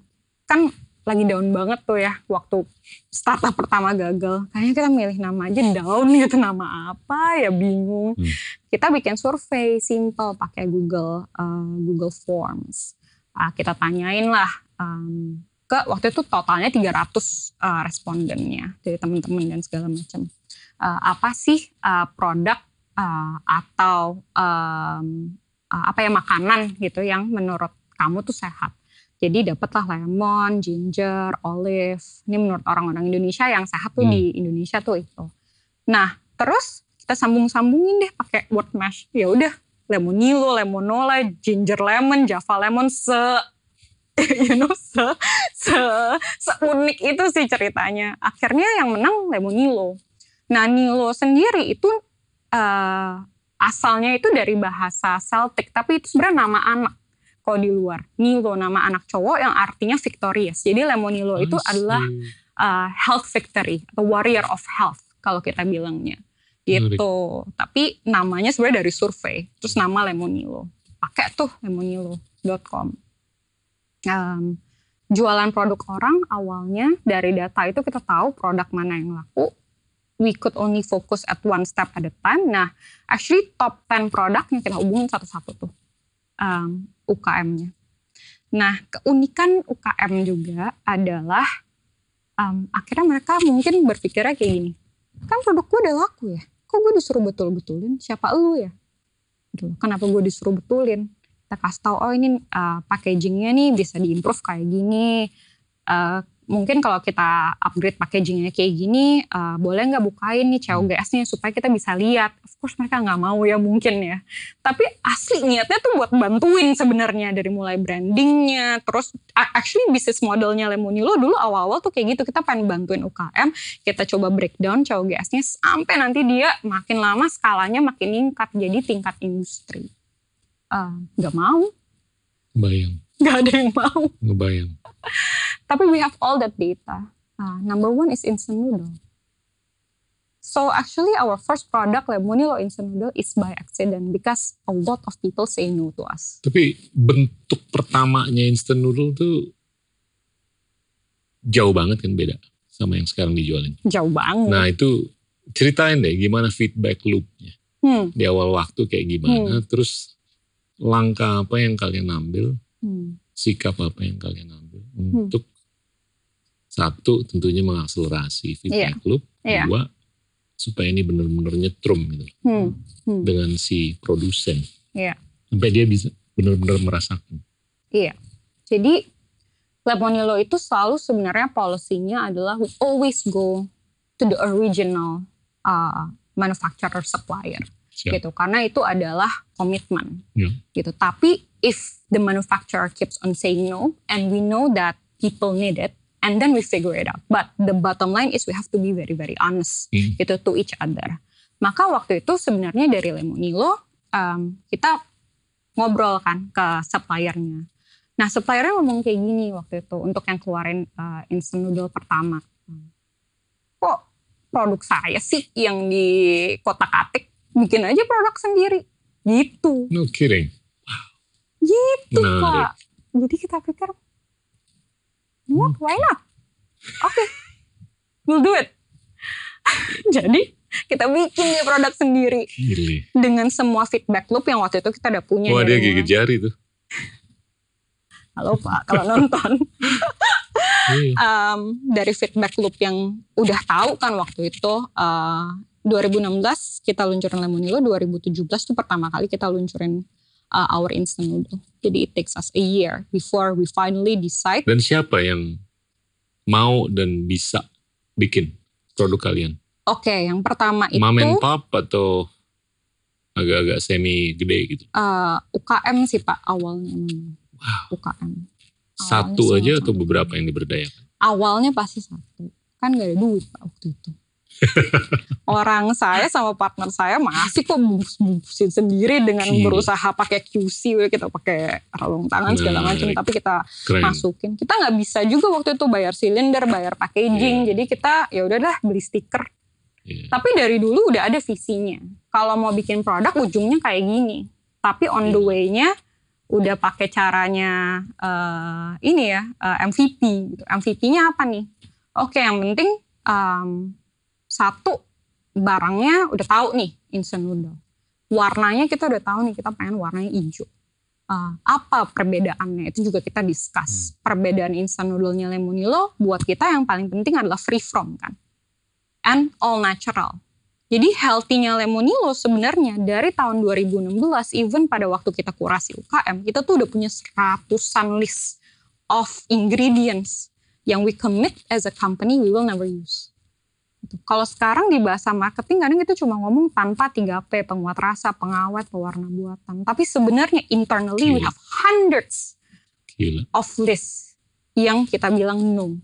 kan lagi down banget tuh ya waktu startup pertama gagal. Kayaknya kita milih nama aja down gitu, nama apa ya bingung. Hmm. Kita bikin survei simple pakai Google uh, Google Forms. Ah, kita tanyain lah um, ke waktu itu totalnya 300 uh, respondennya dari teman-teman dan segala macam. Uh, apa sih uh, produk uh, atau um, uh, apa ya makanan gitu yang menurut kamu tuh sehat. Jadi dapatlah lemon, ginger, olive. Ini menurut orang-orang Indonesia yang sehat tuh Hmm. di Indonesia tuh itu. Nah, terus kita sambung-sambungin deh pakai word mesh. Ya udah, lemonilo, lemonola, ginger lemon, java lemon se you know se se seunik itu sih ceritanya. Akhirnya yang menang lemonilo. Nah, Nilo sendiri itu eh, asalnya itu dari bahasa Celtic, tapi itu sebenarnya nama anak. Kalau di luar. Nilo nama anak cowok yang artinya victorious. Jadi Lemonilo itu adalah uh, health victory atau warrior of health kalau kita bilangnya. Gitu. Tapi namanya sebenarnya dari survei. Terus nama Lemonilo. Pakai tuh lemonilo.com. Um, jualan produk orang awalnya dari data itu kita tahu produk mana yang laku. We could only focus at one step at a time. Nah, actually top 10 produk yang kita hubungin satu-satu tuh um, UKM-nya. Nah, keunikan UKM juga adalah um, akhirnya mereka mungkin berpikirnya kayak gini, kan produk gue udah laku ya, kok gue disuruh betul-betulin, siapa lu ya? Gitu. Kenapa gue disuruh betulin? Kita kasih tahu, oh ini uh, packagingnya nih bisa diimprove kayak gini. Uh, mungkin kalau kita upgrade packagingnya kayak gini, uh, boleh nggak bukain nih COGS-nya supaya kita bisa lihat. Of course mereka nggak mau ya mungkin ya. Tapi asli niatnya tuh buat bantuin sebenarnya dari mulai brandingnya, terus actually bisnis modelnya Lemonilo dulu awal-awal tuh kayak gitu kita pengen bantuin UKM, kita coba breakdown COGS-nya sampai nanti dia makin lama skalanya makin meningkat jadi tingkat industri. Uh, nggak mau, Bayang, nggak ada yang mau. ngebayang. Tapi we have all that data. Uh, number one is instant noodle. So actually our first product Lemonilo instant noodle is by accident because a lot of people say no to us. Tapi bentuk pertamanya instant noodle tuh jauh banget kan beda sama yang sekarang dijualin. Jauh banget. Nah itu ceritain deh gimana feedback loopnya Hmm, di awal waktu kayak gimana, terus langkah apa yang kalian ambil, hmm, sikap apa yang kalian ambil untuk satu tentunya mengakselerasi feedback loop, Iya. dua supaya ini benar-benar nyetrum gitu hmm, hmm. dengan si produsen Iya. sampai dia bisa benar-benar merasakan. Iya. Jadi Lemonilo itu selalu sebenarnya polisinya adalah we always go to the original uh, manufacturer supplier. Siap. gitu karena itu adalah komitmen Ya. gitu tapi if the manufacturer keeps on saying no and we know that people need it and then we figure it out. But the bottom line is we have to be very very honest Hmm. gitu to each other. Maka waktu itu sebenarnya dari Lemonilo um, kita ngobrol kan ke suppliernya. Nah suppliernya ngomong kayak gini waktu itu untuk yang keluarin uh, instant noodle pertama. Kok produk saya sih yang di kotak atik bikin aja produk sendiri? Gitu. No kidding. gitu Menarik. pak. Jadi kita pikir what why not oke. We'll do it. Jadi kita bikin dia produk sendiri. Gile. dengan semua feedback loop yang waktu itu kita udah punya Wah dia mulai- gigit jari tuh. halo pak. Kalau nonton. Um, dari feedback loop yang udah tahu kan waktu itu uh, 2016 kita luncurin Lemonilo 2017 tuh pertama kali kita luncurin uh, our instant noodle jadi it takes us a year before we finally decide Dan siapa yang mau dan bisa bikin produk kalian? oke yang pertama itu Mom and pop atau agak-agak semi gede gitu? uh, UKM sih pak awalnya. Wow. UKM Satu Awalnya aja sama-sama. atau beberapa yang diberdayakan? awalnya pasti satu kan gak ada duit pak waktu itu orang saya sama partner saya masih kok bungkus-bungkusin sendiri dengan berusaha pakai QC kita pakai sarung tangan segala macam tapi kita Keren. masukin kita nggak bisa juga waktu itu bayar silinder bayar packaging Iya. jadi kita ya udah dah beli stiker Iya. tapi dari dulu udah ada visinya kalau mau bikin produk ujungnya kayak gini tapi on the Iya. way-nya udah pakai caranya eh, ini ya eh, MVP gitu. MVP-nya apa nih oke yang penting em, satu barangnya udah tahu nih instant noodle. Warnanya kita udah tahu nih kita pengen warnanya hijau. Eh, apa perbedaannya? Itu juga kita discuss. Perbedaan instant noodle-nya Lemonilo buat kita yang paling penting adalah free from kan? And all natural. Jadi healthy-nya Lemonilo sebenarnya dari tahun 2016 even pada waktu kita kurasi UKM kita tuh udah punya seratusan list of ingredients yang we commit as a company we will never use. Gitu. Kalau sekarang di bahasa marketing kadang kita cuma ngomong tanpa 3P, penguat rasa, pengawet, pewarna buatan. Tapi sebenarnya internally we Gila. have hundreds Gila. of list yang kita bilang no.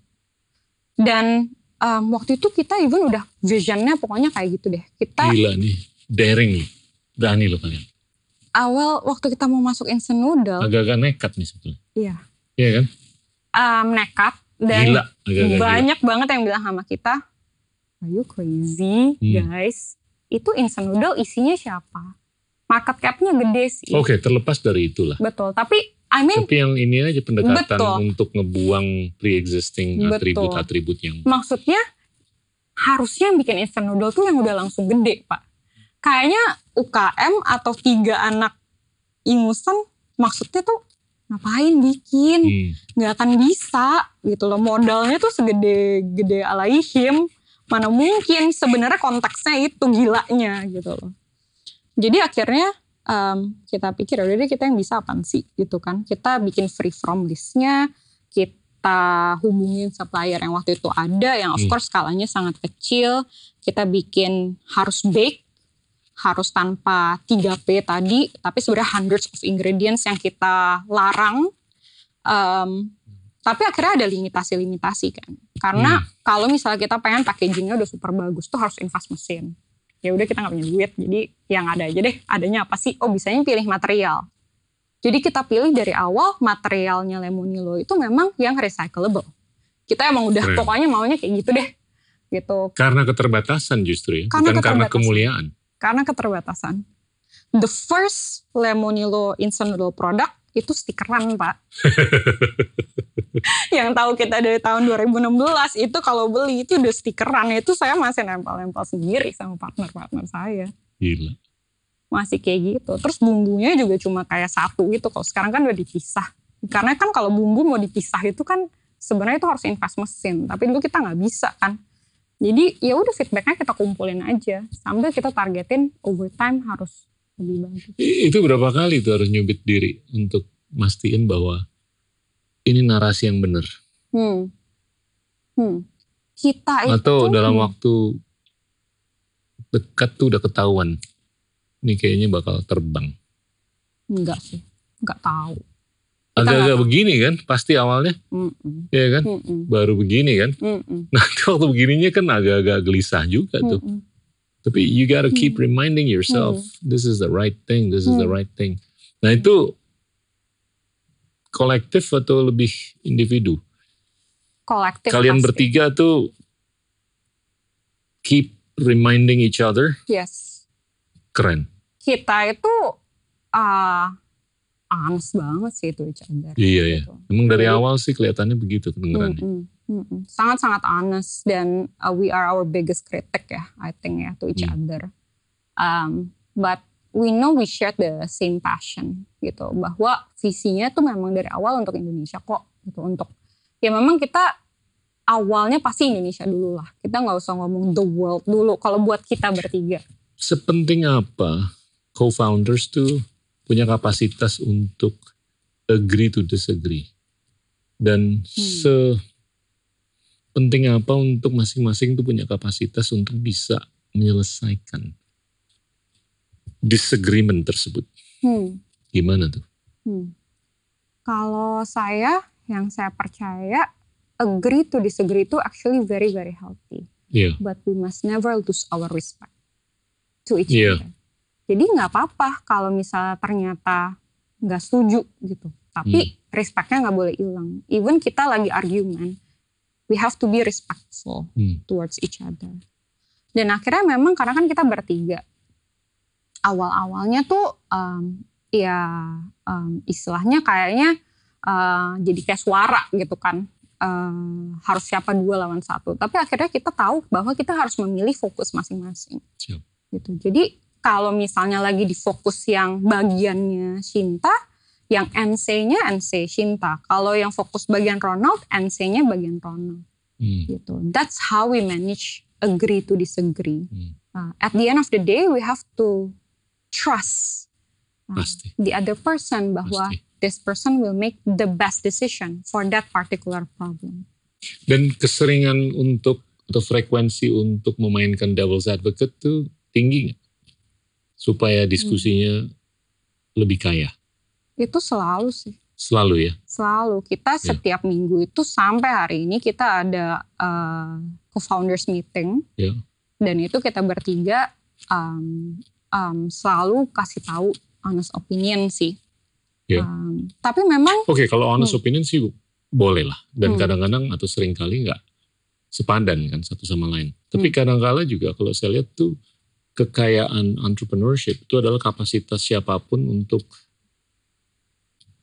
Dan um, waktu itu kita even udah visionnya pokoknya kayak gitu deh. Kita Gila nih. Daring nih. Berani loh kalian. awal waktu kita mau masuk instant noodle, Agak-agak nekat nih sebetulnya. Iya. Iya kan? um, nekat dan Gila. Agak-agak gila. banyak banget yang bilang sama kita, are you crazy Hmm. guys? Itu instant noodle isinya siapa? Market cap-nya gede sih. Oke, terlepas dari itulah. Betul, tapi I mean Tapi yang ini aja pendekatan Betul. untuk ngebuang pre-existing atribut-atribut yang maksudnya harusnya yang bikin instant noodle tuh yang udah langsung gede pak. Kayaknya UKM atau tiga anak ingusan maksudnya tuh ngapain bikin hmm, nggak akan bisa gitu loh modalnya tuh segede gede alaihim mana mungkin sebenarnya konteksnya itu gilanya gitu loh jadi akhirnya em, kita pikir udah deh kita yang bisa apa sih gitu kan kita bikin free from listnya kita hubungin supplier yang waktu itu ada yang of Hmm. course skalanya sangat kecil kita bikin harus bake harus tanpa 3P tadi, tapi sebenarnya hundreds of ingredients yang kita larang. Em, tapi akhirnya ada limitasi-limitasi kan. Karena kalau misalnya kita pengen packagingnya udah super bagus, tuh harus invest mesin. Ya udah kita nggak punya duit, jadi yang ada aja deh. Adanya apa sih? Oh bisanya pilih material. Jadi kita pilih dari awal materialnya Lemonilo itu memang yang recyclable. Kita emang udah Keren. pokoknya maunya kayak gitu deh. Gitu. karena keterbatasan justru ya, Karena bukan karena kemuliaan. karena keterbatasan. The first Lemonilo instant noodle product itu stikeran pak. yang tahu kita dari tahun 2016 itu kalau beli itu udah stikeran itu saya masih nempel-nempel sendiri sama partner-partner saya. Gila. Masih kayak gitu. Terus bumbunya juga cuma kayak satu gitu. Kalau sekarang kan udah dipisah. Karena kan kalau bumbu mau dipisah itu kan sebenarnya itu harus invest mesin. Tapi dulu kita nggak bisa kan. Jadi ya udah feedbacknya kita kumpulin aja sambil kita targetin overtime harus lebih bagus. I- Itu berapa kali tuh harus nyubit diri untuk mastiin bahwa ini narasi yang benar. Hmm. Hmm. Kita itu Atau dalam hmm, waktu dekat tuh udah ketahuan. Ini kayaknya bakal terbang. enggak sih, enggak tahu. Agak-agak begini kan, pasti awalnya, Mm-mm. ya kan? Mm-mm. Baru begini kan. Mm-mm. Nanti waktu begininya kan agak-agak gelisah juga tuh. Tapi you gotta keep Hmm. reminding yourself, this is the right thing, this is the Hmm. right thing. Nah itu kolektif atau lebih individu? Kolektif Kalian pasti. bertiga tuh keep reminding each other, Yes. keren. Kita itu ah honest banget sih itu each other. Iya ya. gitu. Emang dari awal sih kelihatannya begitu kedengerannya. Mm-mm, mm-mm. Sangat-sangat honest dan uh, we are our biggest critic ya, I think ya to each Hmm. other. Um, but we know we share the same passion gitu, bahwa visinya tuh memang dari awal untuk Indonesia kok, gitu untuk ya memang kita awalnya pasti Indonesia dulu lah. Kita nggak usah ngomong the world dulu. Kalau buat kita bertiga, Sepenting apa co-founders tuh punya kapasitas untuk agree to disagree. Dan Hmm. Sepenting apa untuk masing-masing tuh punya kapasitas untuk bisa menyelesaikan disagreement tersebut. hmm, Gimana tuh? Hmm. Kalau saya, yang saya percaya, agree to disagree itu actually very very healthy. Iya. But we must never lose our respect to each Iya. other. Jadi nggak apa-apa kalau misalnya ternyata nggak setuju gitu. Tapi respectnya nggak boleh hilang. Even kita lagi argument, we have to be respectful Hmm. towards each other. Dan akhirnya memang karena kan kita bertiga, awal-awalnya tuh um, ya um, istilahnya kayaknya uh, jadi kayak suara gitu kan. Uh, harus siapa dua lawan satu. Tapi akhirnya kita tahu bahwa kita harus memilih fokus masing-masing. Siap. Gitu. Jadi kalau misalnya lagi di fokus yang bagiannya Shinta, yang NC-nya NC Shinta. Kalau yang fokus bagian Ronald, NC-nya bagian Ronald Hmm. gitu. That's how we manage agree to disagree. Hmm. Uh, at the end of the day, we have to trust uh, Pasti. the other person bahwa Pasti. this person will make the best decision for that particular problem. Dan keseringan untuk atau frekuensi untuk memainkan devil's advocate tuh tinggi nggak? Supaya diskusinya lebih kaya. Itu selalu sih, Selalu ya. selalu kita Ya. setiap minggu itu sampai hari ini kita ada uh, co-founders meeting Ya. dan itu kita bertiga um, um, selalu kasih tahu honest opinion sih. Iya. Um, tapi memang Oke, kalau honest Hmm. opinion sih boleh lah. Dan Hmm. kadang-kadang atau sering kali nggak sepadan kan satu sama lain. Tapi Hmm. kadang-kala juga kalau saya lihat tuh kekayaan entrepreneurship itu adalah kapasitas siapa pun untuk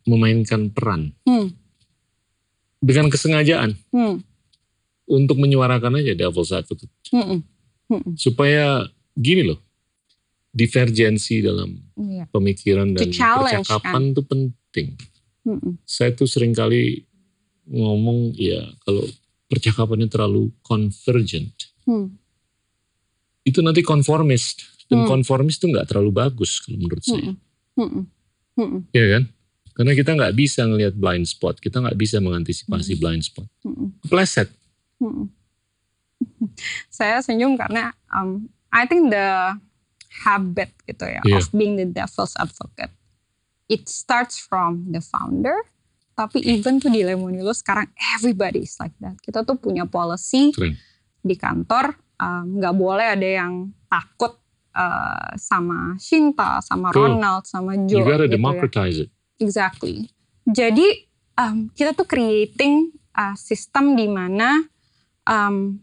memainkan peran. Hmm, dengan kesengajaan. Hmm, untuk menyuarakan aja devil's advocate hmm, hmm, hmm, supaya gini loh divergensi dalam iya, pemikiran dan challenge, percakapan itu penting. hmm, hmm, Saya tuh sering kali ngomong ya kalau percakapannya terlalu convergent. Hmm, itu nanti konformis dan Hmm. konformis itu nggak terlalu bagus kalau menurut saya, hmm, hmm, hmm, hmm, ya kan? Karena kita nggak bisa ngelihat blind spot, kita nggak bisa mengantisipasi Hmm. blind spot. hmm, Pleset, hmm. Saya senyum karena um, I think the habit gitu ya Iya. of being the devil's advocate it starts from the founder tapi even tuh di Lemonilo sekarang everybody is like that kita tuh punya policy keren. di kantor um, nggak boleh ada yang takut uh, sama Shinta sama Betul. Ronald sama Joe You gotta gitu ya. democratize it. Exactly. Jadi um, kita tuh creating uh, sistem di mana um,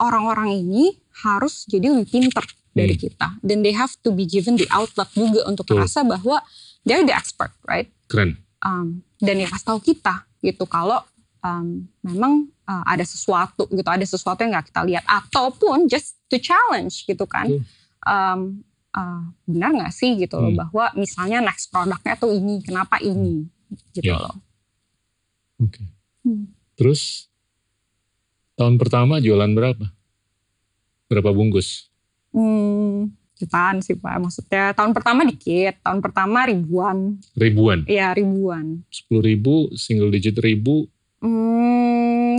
orang-orang ini harus jadi lebih pinter dari Hmm. kita dan they have to be given the outlet juga untuk merasa bahwa they're the expert, right? Keren. Um, dan ya kasih tahu kita gitu kalau um, memang uh, ada sesuatu gitu, ada sesuatu yang nggak kita lihat ataupun just to challenge gitu kan. Betul. Um, uh, benar nggak sih gitu loh Hmm. bahwa misalnya next produknya tuh ini, kenapa ini gitu Ya. loh. Oke. Hmm. Terus tahun pertama jualan berapa? Berapa bungkus? Hmm, jutaan sih pak. Maksudnya tahun pertama dikit, tahun pertama ribuan, Ribuan. ya ribuan. 10 ribu, single digit ribu. Hmm,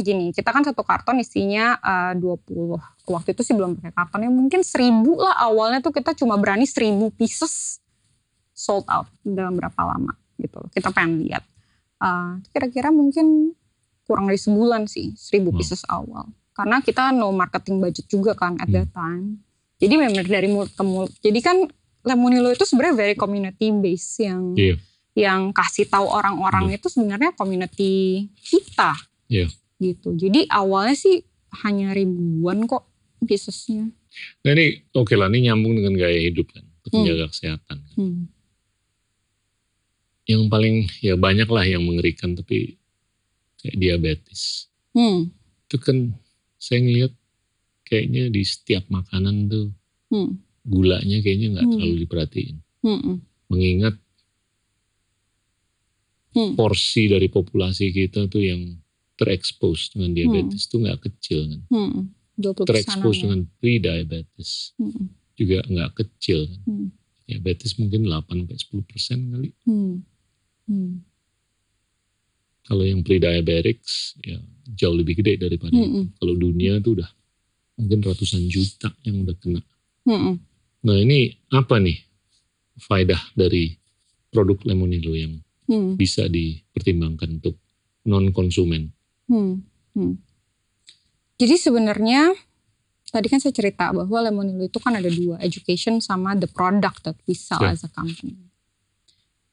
gini, kita kan satu karton isinya eh, 20. Waktu itu sih belum pakai karton ya, mungkin 1000 lah awalnya tuh kita cuma berani 1000 pieces sold out dalam berapa lama gitu. Kita pengen lihat. Eh, kira-kira mungkin kurang dari sebulan sih, 1000 Wow. pieces awal. Karena kita no marketing budget juga kan at that time. Jadi memang dari mulut ke mulut. Jadi kan Lemonilo itu sebenarnya very community base yang Iya. yang kasih tahu orang-orang itu sebenarnya community kita. Iya. Gitu. Jadi awalnya sih hanya ribuan kok piecesnya. Nah ini oke lah, ini nyambung dengan gaya hidup kan. Untuk Hmm. menjaga kesehatan. Hmm. Yang paling ya banyak lah yang mengerikan tapi kayak diabetes. Hmm. Itu kan saya ngeliat kayaknya di setiap makanan tuh Hmm. gulanya kayaknya nggak Hmm. terlalu diperhatiin. Hmm. Mengingat Hmm. porsi dari populasi kita tuh yang terekspos dengan diabetes tuh nggak kecil kan. Hmm. 20 Terekspos dengan pre-diabetes Hmm. juga nggak kecil kan. Hmm. Diabetes mungkin 8-10 persen kali. Hmm. Hmm. Kalau yang pre-diabetics ya jauh lebih gede daripada itu. Hmm. Kalau dunia tuh udah mungkin ratusan juta yang udah kena. Hmm. Nah ini apa nih faedah dari produk Lemonilo yang Hmm. bisa dipertimbangkan untuk non konsumen? Hmm. Hmm. Jadi sebenarnya tadi kan saya cerita bahwa Lemonilo itu kan ada dua, education sama the product that we sell Ya. as a company.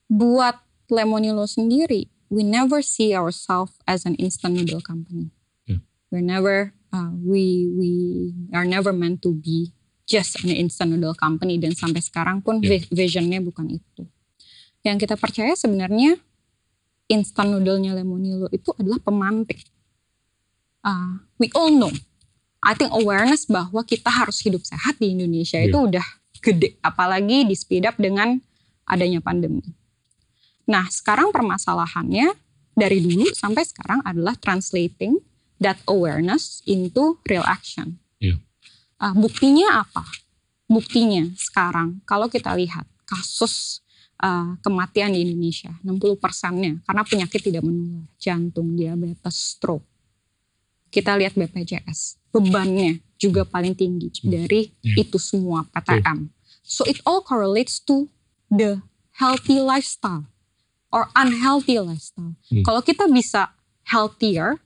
Buat Lemonilo sendiri, we never see ourselves as an instant noodle company. Ya. We're never, uh, we we are never meant to be just an instant noodle company dan sampai sekarang pun vi- visionnya bukan itu. Yang kita percaya sebenarnya instant noodle-nya Lemonilo itu adalah pemantik. Uh, we all know. I think awareness bahwa kita harus hidup sehat di Indonesia Iya. itu udah gede, apalagi di speed up dengan adanya pandemi. Nah, sekarang permasalahannya dari dulu sampai sekarang adalah translating that awareness into real action. Iya. Uh, buktinya apa? Buktinya sekarang kalau kita lihat kasus uh, kematian di Indonesia 60 persennya karena penyakit tidak menular, jantung, diabetes, stroke. Kita lihat BPJS, bebannya juga paling tinggi dari Iya. itu semua PTM. So it all correlates to the healthy lifestyle or unhealthy lifestyle. Hmm. Kalau kita bisa healthier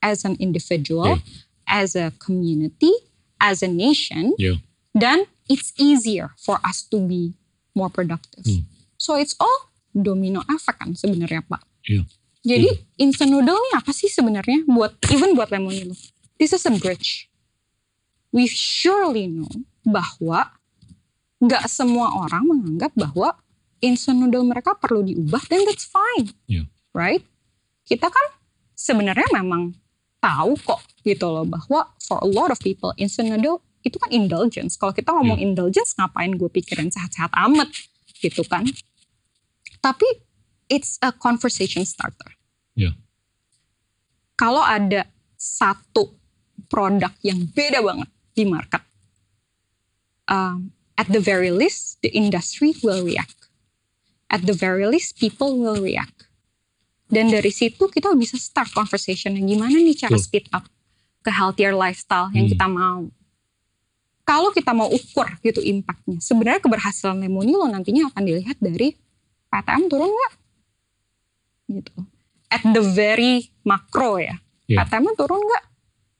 as an individual, Yeah. as a community, as a nation, Yeah. then it's easier for us to be more productive. Hmm. So it's all domino effect kan sebenarnya Pak. Iya. Jadi instant noodle ini apa sih sebenarnya buat even buat Lemonilo? This is a bridge. We surely know bahwa nggak semua orang menganggap bahwa instant noodle mereka perlu diubah dan that's fine. Iya. Right? Kita kan sebenarnya memang tahu kok gitu loh bahwa for a lot of people instant noodle itu kan indulgence. Kalau kita ngomong indulgence ngapain gue pikirin sehat-sehat amat gitu kan. Tapi it's a conversation starter. Iya. Kalau ada satu produk yang beda banget di market, um, at the very least the industry will react. At the very least people will react. Dan dari situ kita bisa start conversation gimana nih cara speed up ke healthier lifestyle yang Hmm. kita mau. Kalau kita mau ukur gitu impactnya, sebenarnya keberhasilan Lemonilo nantinya akan dilihat dari PTM turun nggak? Gitu. At the very macro ya, Iya. PTM turun nggak?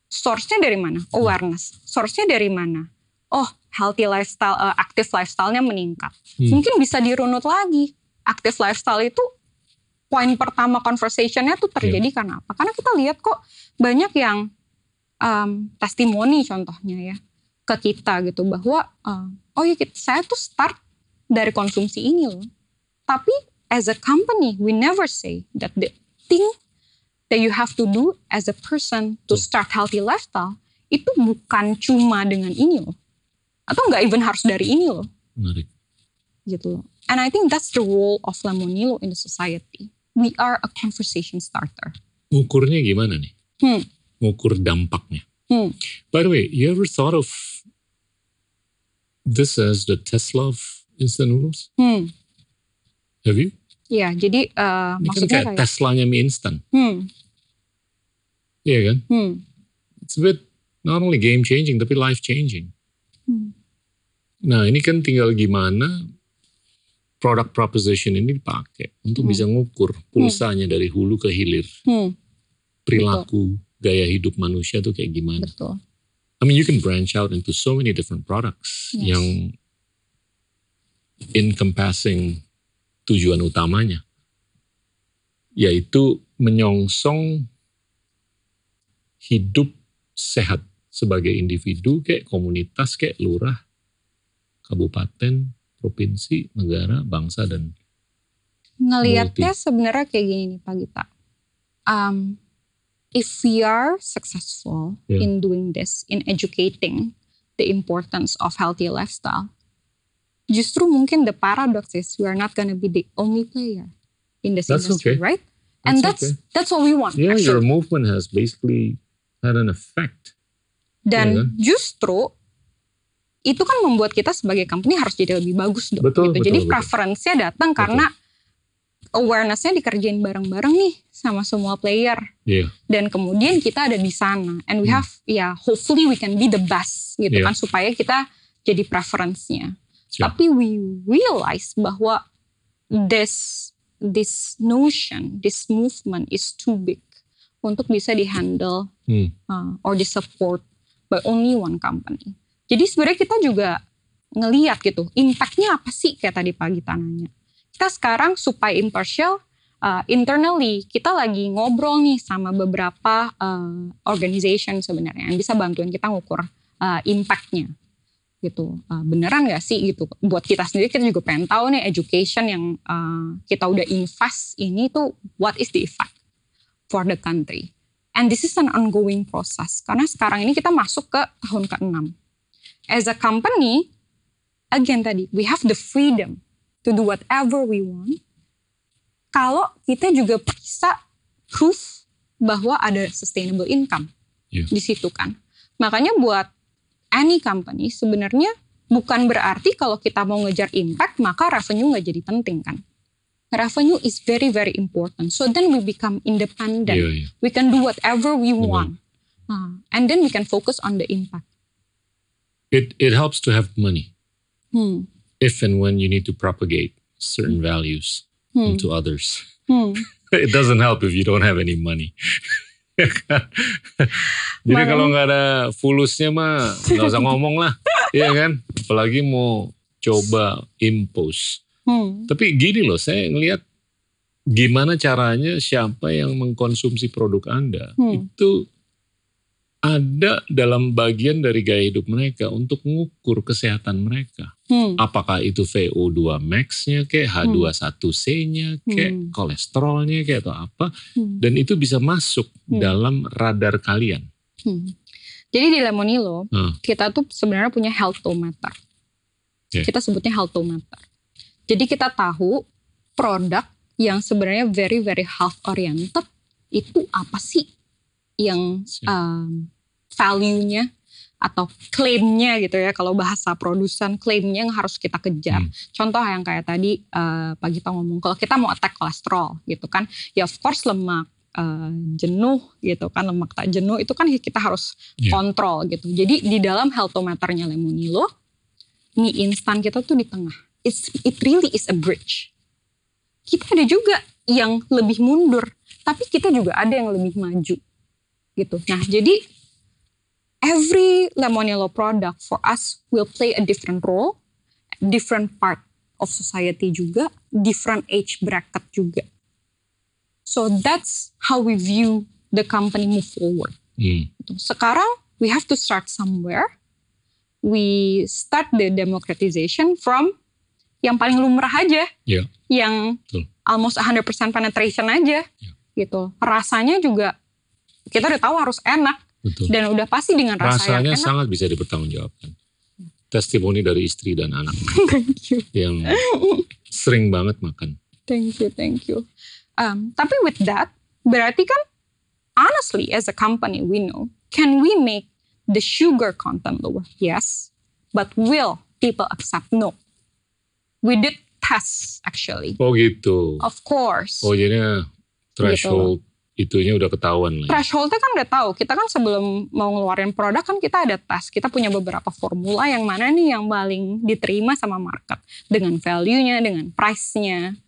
Source-nya dari mana? Awareness. Source-nya dari mana? Oh, healthy lifestyle, uh, active lifestyle-nya meningkat. Hmm. Mungkin bisa dirunut lagi. Active lifestyle itu poin pertama conversation-nya tuh terjadi karena apa? Karena kita lihat kok banyak yang um, testimoni contohnya ya ke kita gitu bahwa uh, oh ya kita, saya tuh start dari konsumsi ini loh. Tapi as a company we never say that the thing that you have to do as a person to Betul. start healthy lifestyle itu bukan cuma dengan ini loh. Atau nggak even harus dari ini loh Menarik. gitu loh. And I think that's the role of Lemonilo in the society. We are a conversation starter. Ngukurnya gimana nih? Hmm. Ngukur dampaknya. Hmm. By the way, you ever thought of this as the Tesla of instant noodles? Hmm. Have you? Ya, jadi uh, Ini kan maksudnya kayak kayak, Teslanya mie instan. hmm, Iya kan? hmm, It's a bit not only game changing tapi life changing. hmm, Nah ini kan tinggal gimana product proposition ini dipakai untuk Hmm. bisa ngukur pulsanya dari hulu ke hilir. hmm, Perilaku, gaya hidup manusia tuh kayak gimana. betul. I mean you can branch out into so many different products Yes. yang encompassing tujuan utamanya. Yaitu menyongsong hidup sehat sebagai individu kayak komunitas kayak lurah, kabupaten, provinsi, negara, bangsa dan Ngelihatnya sebenarnya kayak gini nih Pak Gita. Um, if we are successful Yeah. in doing this, in educating the importance of healthy lifestyle, justru mungkin the paradox is we are not gonna be the only player in this That's industry, okay. right? And That's that's that's what we want. yeah, your actually. movement has basically had an effect. Dan kan? justru itu kan membuat kita sebagai company harus jadi lebih bagus dong. Betul, gitu. betul, Jadi betul. preference-nya datang karena awareness-nya dikerjain bareng-bareng nih sama semua player. Iya. Dan kemudian kita ada di sana. And we Hmm. have, ya hopefully we can be the best gitu Iya. kan. Supaya kita jadi preference-nya. Siap. Tapi we realize bahwa this this notion, this movement is too big untuk bisa dihandle Hmm. uh, or di support by only one company. Jadi sebenarnya kita juga ngeliat gitu, impactnya apa sih kayak tadi pagi tanahnya. Kita sekarang supaya impartial, uh, internally kita lagi ngobrol nih sama beberapa uh, organization sebenarnya yang bisa bantuin kita ngukur uh, impactnya gitu. Uh, beneran gak sih gitu. Buat kita sendiri kita juga pengen tahu nih education yang uh, kita udah invest ini tuh what is the effect for the country. And this is an ongoing process. Karena sekarang ini kita masuk ke tahun ke-6. As a company, again tadi, we have the freedom to do whatever we want. Kalau kita juga bisa proof bahwa ada sustainable income Iya. di situ kan. Makanya buat any company sebenarnya bukan berarti kalau kita mau ngejar impact maka revenue nggak jadi penting kan. Revenue is very very important. So then we become independent Iya, iya. we can do whatever we Benar. want Ah, and then we can focus on the impact It it helps to have money hmm. If and when you need to propagate certain values Hmm. into others. Hmm. It doesn't help if you don't have any money. Jadi kalau nggak ada fulusnya mah nggak usah ngomong lah, iya kan? Apalagi mau coba impose. Hmm. Tapi gini loh, saya ngelihat gimana caranya siapa yang mengkonsumsi produk Anda Hmm. itu ada dalam bagian dari gaya hidup mereka untuk mengukur kesehatan mereka. Hmm. Apakah itu VO2 max-nya kayak H21C-nya kayak Hmm. kolesterolnya kayak atau apa Hmm. dan itu bisa masuk Hmm. dalam radar kalian. Hmm. Jadi di Lemonilo Hmm. kita tuh sebenarnya punya healthometer. Oke. Kita sebutnya healthometer. Jadi kita tahu produk yang sebenarnya very very health oriented itu apa sih yang um, value-nya atau klaimnya gitu ya kalau bahasa produsen klaimnya yang harus kita kejar. Hmm. Contoh yang kayak tadi eh, Pak Gita ngomong kalau kita mau attack kolesterol gitu kan, ya of course lemak eh, jenuh gitu kan lemak tak jenuh itu kan kita harus Iya. kontrol gitu. Jadi di dalam healthometernya Lemonilo mie instan kita tuh di tengah. It's, it really is a bridge. Kita ada juga yang lebih mundur, tapi kita juga ada yang lebih maju gitu. Nah jadi every Lemonilo product for us will play a different role, different part of society juga, different age bracket juga. So that's how we view the company move forward. Hmm. Sekarang we have to start somewhere. We start the democratization from yang paling lumrah aja, Iya. yang Betul. almost 100% penetration aja, Iya. gitu. Rasanya juga kita udah tahu harus enak Betul. dan udah pasti dengan rasa Rasanya yang enak. sangat bisa dipertanggungjawabkan. Testimoni dari istri dan anak thank you, yang sering banget makan. thank you, thank you. Um, tapi with that, berarti kan honestly as a company we know, can we make the sugar content lower? Yes, but will people accept? No. We did tests actually. Oh gitu. Of course. Oh jadinya threshold itunya udah ketahuan lah. ya. Thresholdnya kan udah tahu. Kita kan sebelum mau ngeluarin produk kan kita ada tes. Kita punya beberapa formula yang mana nih yang paling diterima sama market dengan value-nya, dengan price-nya,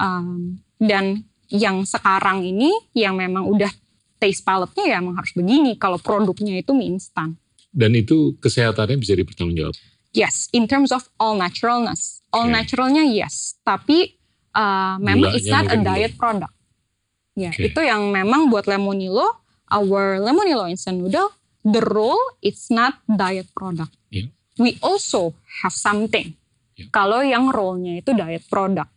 Um, dan yang sekarang ini yang memang udah taste palette-nya ya emang harus begini. Kalau produknya itu mie instan. Dan itu kesehatannya bisa dipertanggungjawabkan. Yes, in terms of all naturalness. All Oke. naturalnya yes, tapi uh, memang it's not a diet product. Ya, Oke. itu yang memang buat Lemonilo, our Lemonilo instant noodle, the role it's not diet product. Iya. We also have something. Iya. Kalau yang role-nya itu diet product.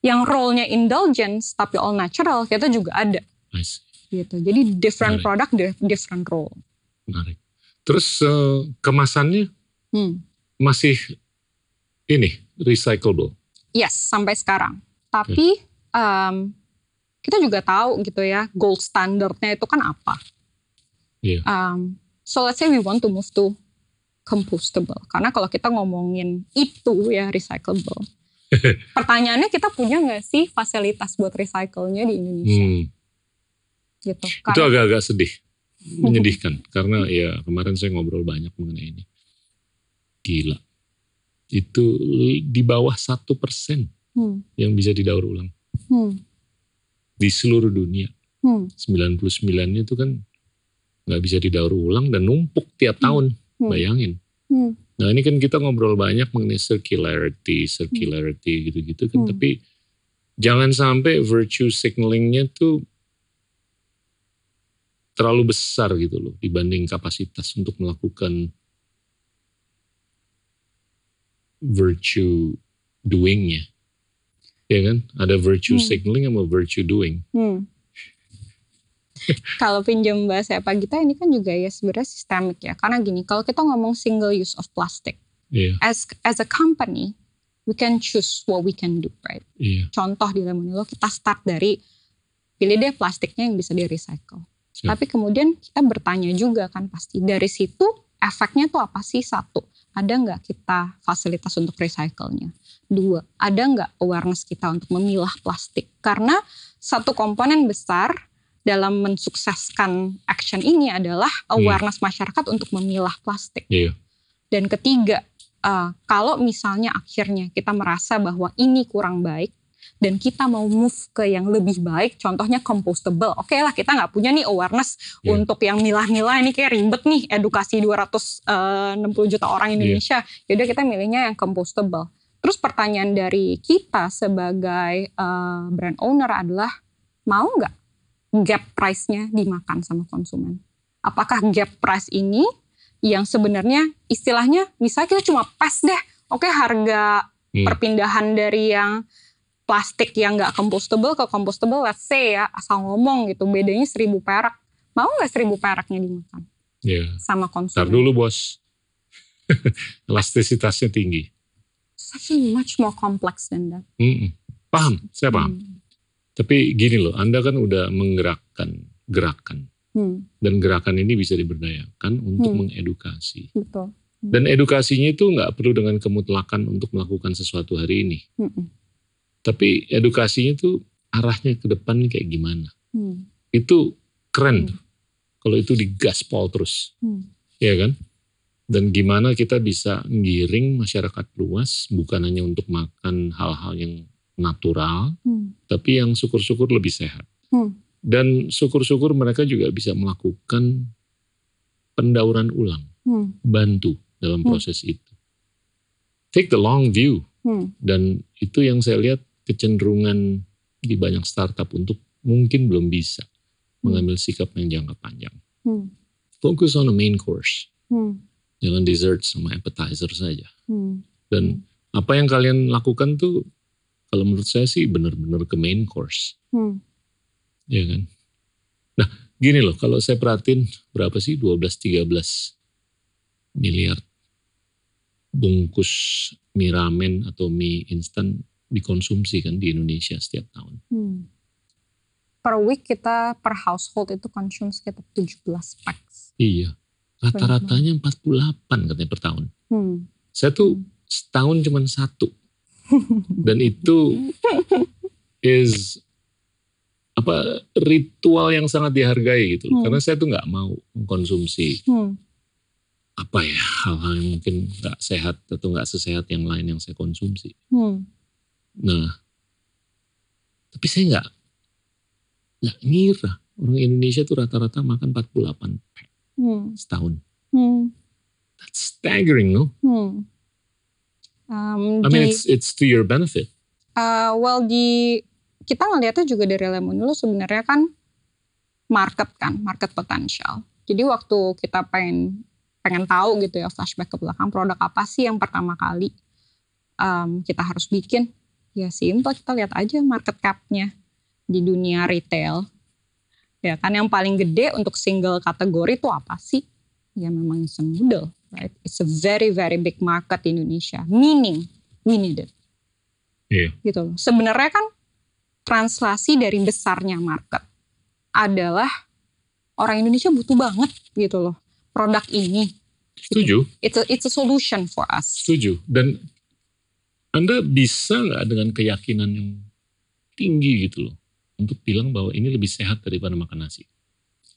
Yang role-nya indulgence tapi all natural kita juga ada Nice. gitu. Jadi different Menarik. product di- different role. Menarik. Terus eh, kemasannya Hmm. masih ini recyclable. Yes, sampai sekarang. Tapi um, kita juga tahu gitu ya, gold standardnya itu kan apa. Iya. Um, so let's say we want to move to compostable. Karena kalau kita ngomongin itu ya recyclable. Pertanyaannya kita punya nggak sih fasilitas buat recycle-nya di Indonesia? Hmm. Gitu. Itu Karena, agak-agak sedih, menyedihkan karena ya kemarin saya ngobrol banyak mengenai ini. Gila, itu di bawah satu persen hmm, yang bisa didaur ulang hmm, di seluruh dunia. hmm, 99-nya itu kan nggak bisa didaur ulang dan numpuk tiap tahun. hmm, Bayangin. hmm, Nah ini kan kita ngobrol banyak mengenai circularity, circularity gitu-gitu kan. Hmm. Tapi jangan sampai virtue signalingnya tuh terlalu besar gitu loh dibanding kapasitas untuk melakukan virtue doingnya. Ya kan? Ada virtue Hmm. signaling sama virtue doing. hmm. kalau pinjam bahasa Pak Gita ini kan juga ya sebenarnya sistemik ya. Karena gini, kalau kita ngomong single use of plastic, Iya, as as a company we can choose what we can do right iya. contoh di Lemonilo kita start dari pilih deh plastiknya yang bisa di recycle Siap. tapi kemudian kita bertanya juga kan pasti dari situ efeknya tuh apa sih satu ada nggak kita fasilitas untuk recycle-nya? Dua ada nggak awareness kita untuk memilah plastik? Karena satu komponen besar dalam mensukseskan action ini adalah awareness masyarakat untuk memilah plastik. Iya. dan ketiga, uh, kalau misalnya akhirnya kita merasa bahwa ini kurang baik dan kita mau move ke yang lebih baik, contohnya compostable. Oke lah kita nggak punya nih awareness Yeah. untuk yang milah-milah ini kayak ribet nih edukasi 260 juta orang Indonesia. Yaudah kita milihnya yang compostable. Terus pertanyaan dari kita sebagai eh, brand owner adalah mau nggak gap price-nya dimakan sama konsumen? Apakah gap price ini yang sebenarnya istilahnya misalnya kita cuma pas deh, oke harga Hmm. perpindahan dari yang plastik yang nggak compostable ke compostable, let's say ya asal ngomong gitu bedanya seribu perak, mau nggak seribu peraknya dimakan Ya. sama Ntar konsumen? dulu bos. Elastisitasnya tinggi. A much more complex than that. Mm-mm. Paham, saya paham. Hmm. Tapi gini loh, Anda kan udah menggerakkan gerakan. Hmm, Dan gerakan ini bisa diberdayakan untuk Hmm. mengedukasi. betul. Dan edukasinya itu nggak perlu dengan kemutlakan untuk melakukan sesuatu hari ini. Hmm, Tapi edukasinya itu arahnya ke depan kayak gimana. hmm, Itu keren Hmm. tuh. Kalau itu digaspol terus. hmm, ya kan? Dan gimana kita bisa ngiring masyarakat luas bukan hanya untuk makan hal-hal yang natural, hmm, tapi yang syukur-syukur lebih sehat. Hmm. Dan syukur-syukur mereka juga bisa melakukan pendauran ulang, hmm, bantu dalam Hmm. proses itu. Take the long view hmm, dan itu yang saya lihat kecenderungan di banyak startup untuk mungkin belum bisa mengambil sikap yang jangka panjang. hmm, Focus on the main course, hmm, jangan dessert sama appetizer saja. hmm, Dan apa yang kalian lakukan tuh kalau menurut saya sih benar-benar ke main course, hmm, ya kan? Nah, gini loh, kalau saya perhatiin berapa sih? 12-13 miliar bungkus mie ramen atau mie instan dikonsumsi kan di Indonesia setiap tahun. hmm. Per week kita per household itu konsum sekitar 17 packs. Iya, rata-ratanya 48 katanya per tahun. Hmm. Saya tuh setahun cuma satu. Dan itu is apa ritual yang sangat dihargai gitu. Hmm. Karena saya tuh nggak mau mengkonsumsi Hmm. apa ya hal-hal yang mungkin nggak sehat atau nggak sesehat yang lain yang saya konsumsi. Hmm. Nah, tapi saya nggak nggak ngira orang Indonesia tuh rata-rata makan 48 pack Hmm. setahun. Hmm. That's staggering, no? Hmm. Um, I mean, di- it's it's to your benefit. Uh, well di kita ngelihatnya juga dari Lemonilo sebenarnya kan market kan, market potensial. Jadi waktu kita pengen pengen tahu gitu ya flashback ke belakang produk apa sih yang pertama kali um, kita harus bikin ya simple kita lihat aja market cap-nya di dunia retail ya kan yang paling gede untuk single kategori itu apa sih ya memang instant noodle right it's a very very big market di Indonesia meaning we need it Iya. gitu loh. Sebenarnya kan translasi dari besarnya market adalah orang Indonesia butuh banget gitu loh produk ini. Setuju. It's a, it's a solution for us. Setuju. Dan Anda bisa nggak dengan keyakinan yang tinggi gitu loh untuk bilang bahwa ini lebih sehat daripada makan nasi?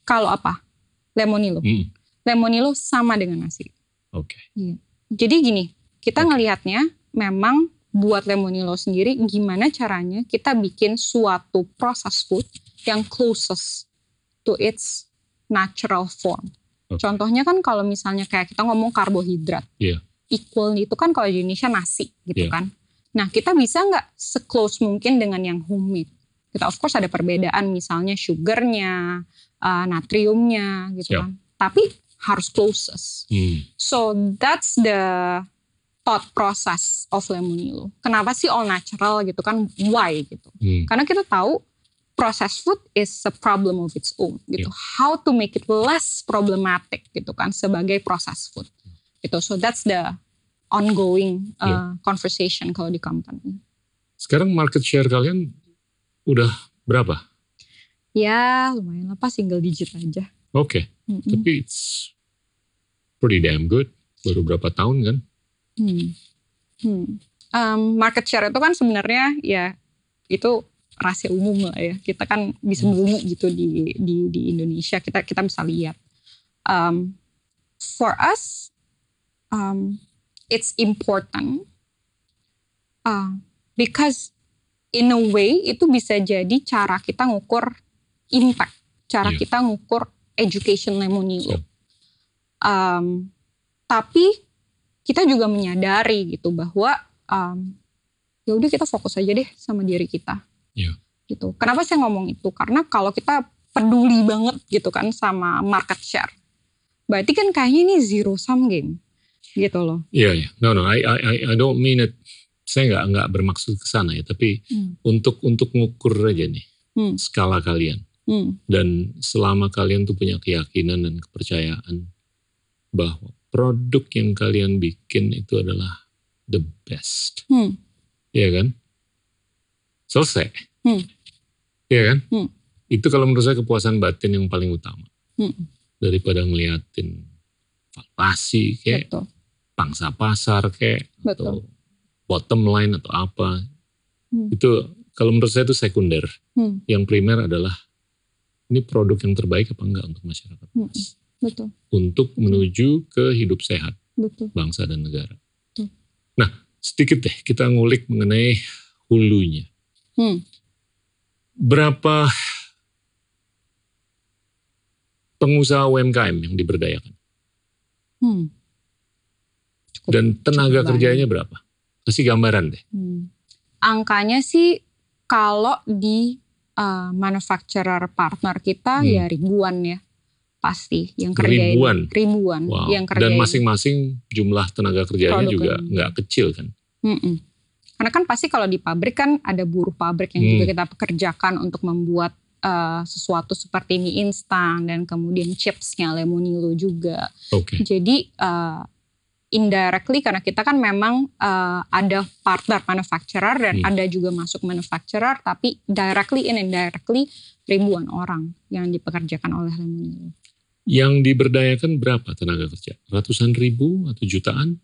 Kalau apa? Lemonilo. Hmm, Lemonilo sama dengan nasi. Oke. Jadi gini, kita Oke. ngelihatnya memang buat Lemonilo sendiri gimana caranya kita bikin suatu processed food yang closest to its natural form. Oke. Contohnya kan kalau misalnya kayak kita ngomong karbohidrat, Iya. Equal itu kan kalau di Indonesia nasi gitu Iya. kan. Nah kita bisa nggak seclose mungkin dengan yang homemade? Kita of course ada perbedaan misalnya sugarnya, uh, natriumnya gitu Siap. kan. Tapi harus closest. Hmm, So that's the thought process of Lemonilo. Kenapa sih all natural gitu kan? Why gitu? hmm. Karena kita tahu processed food is a problem of its own gitu. How to make it less problematic gitu kan sebagai processed food. Gitu. So that's the ongoing uh, conversation kalau di company. Sekarang market share kalian udah berapa? Ya lumayan lah pas single digit aja. Oke. Mm-mm. Tapi it's pretty damn good. Baru berapa tahun kan? Hmm. Hmm. Um, market share itu kan sebenarnya ya itu rahasia umum lah ya. Kita kan bisa Hmm. beli gitu di di di Indonesia. Kita kita bisa lihat. Um, for us, um, it's important uh, because in a way itu bisa jadi cara kita ngukur impact, cara Iya. kita ngukur education Lemonilo. Siap. Um, tapi kita juga menyadari gitu bahwa um, ya udah kita fokus aja deh sama diri kita. Iya. Gitu. Kenapa saya ngomong itu? Karena kalau kita peduli banget gitu kan sama market share, berarti kan kayaknya ini zero sum game gitu loh. Iya, iya. No, no. I, I, I- don't mean it. Saya nggak nggak bermaksud ke sana ya. Tapi Hmm. untuk untuk ngukur aja nih Hmm. skala kalian. Hmm. Dan selama kalian tuh punya keyakinan dan kepercayaan bahwa produk yang kalian bikin itu adalah the best. Hmm. Iya kan? Selesai. Hmm. Iya kan? Hmm. Itu kalau menurut saya kepuasan batin yang paling utama. Hmm. Daripada ngeliatin valuasi kayak Betul. Pangsa pasar kayak atau Betul. bottom line atau apa. Hmm. Itu kalau menurut saya itu sekunder. Hmm. Yang primer adalah ini produk yang terbaik apa enggak untuk masyarakat. Hmm. Betul. Untuk menuju ke hidup sehat Betul. bangsa dan negara. Betul. Nah, sedikit deh kita ngulik mengenai hulunya. Hmm. Berapa pengusaha UMKM yang diberdayakan? Hmm. Dan tenaga kerjanya berapa? Kasih gambaran deh. Hmm. Angkanya sih kalau di uh, manufacturer partner kita Hmm. ya ribuan ya pasti yang kerjain Ribuan? ribuan Wow. yang kerjain. Dan masing-masing jumlah tenaga kerjanya Produk juga nggak kecil kan? Mm-mm. Karena kan pasti kalau di pabrik kan ada buruh pabrik yang Hmm. juga kita pekerjakan untuk membuat uh, sesuatu seperti mie instan dan kemudian chipsnya Lemonilo juga. Oke. Jadi uh, indirectly karena kita kan memang uh, ada partner manufacturer dan Hmm. ada juga masuk manufacturer tapi directly and indirectly ribuan orang yang dipekerjakan oleh Lemonilo. Yang diberdayakan berapa tenaga kerja? Ratusan ribu atau jutaan?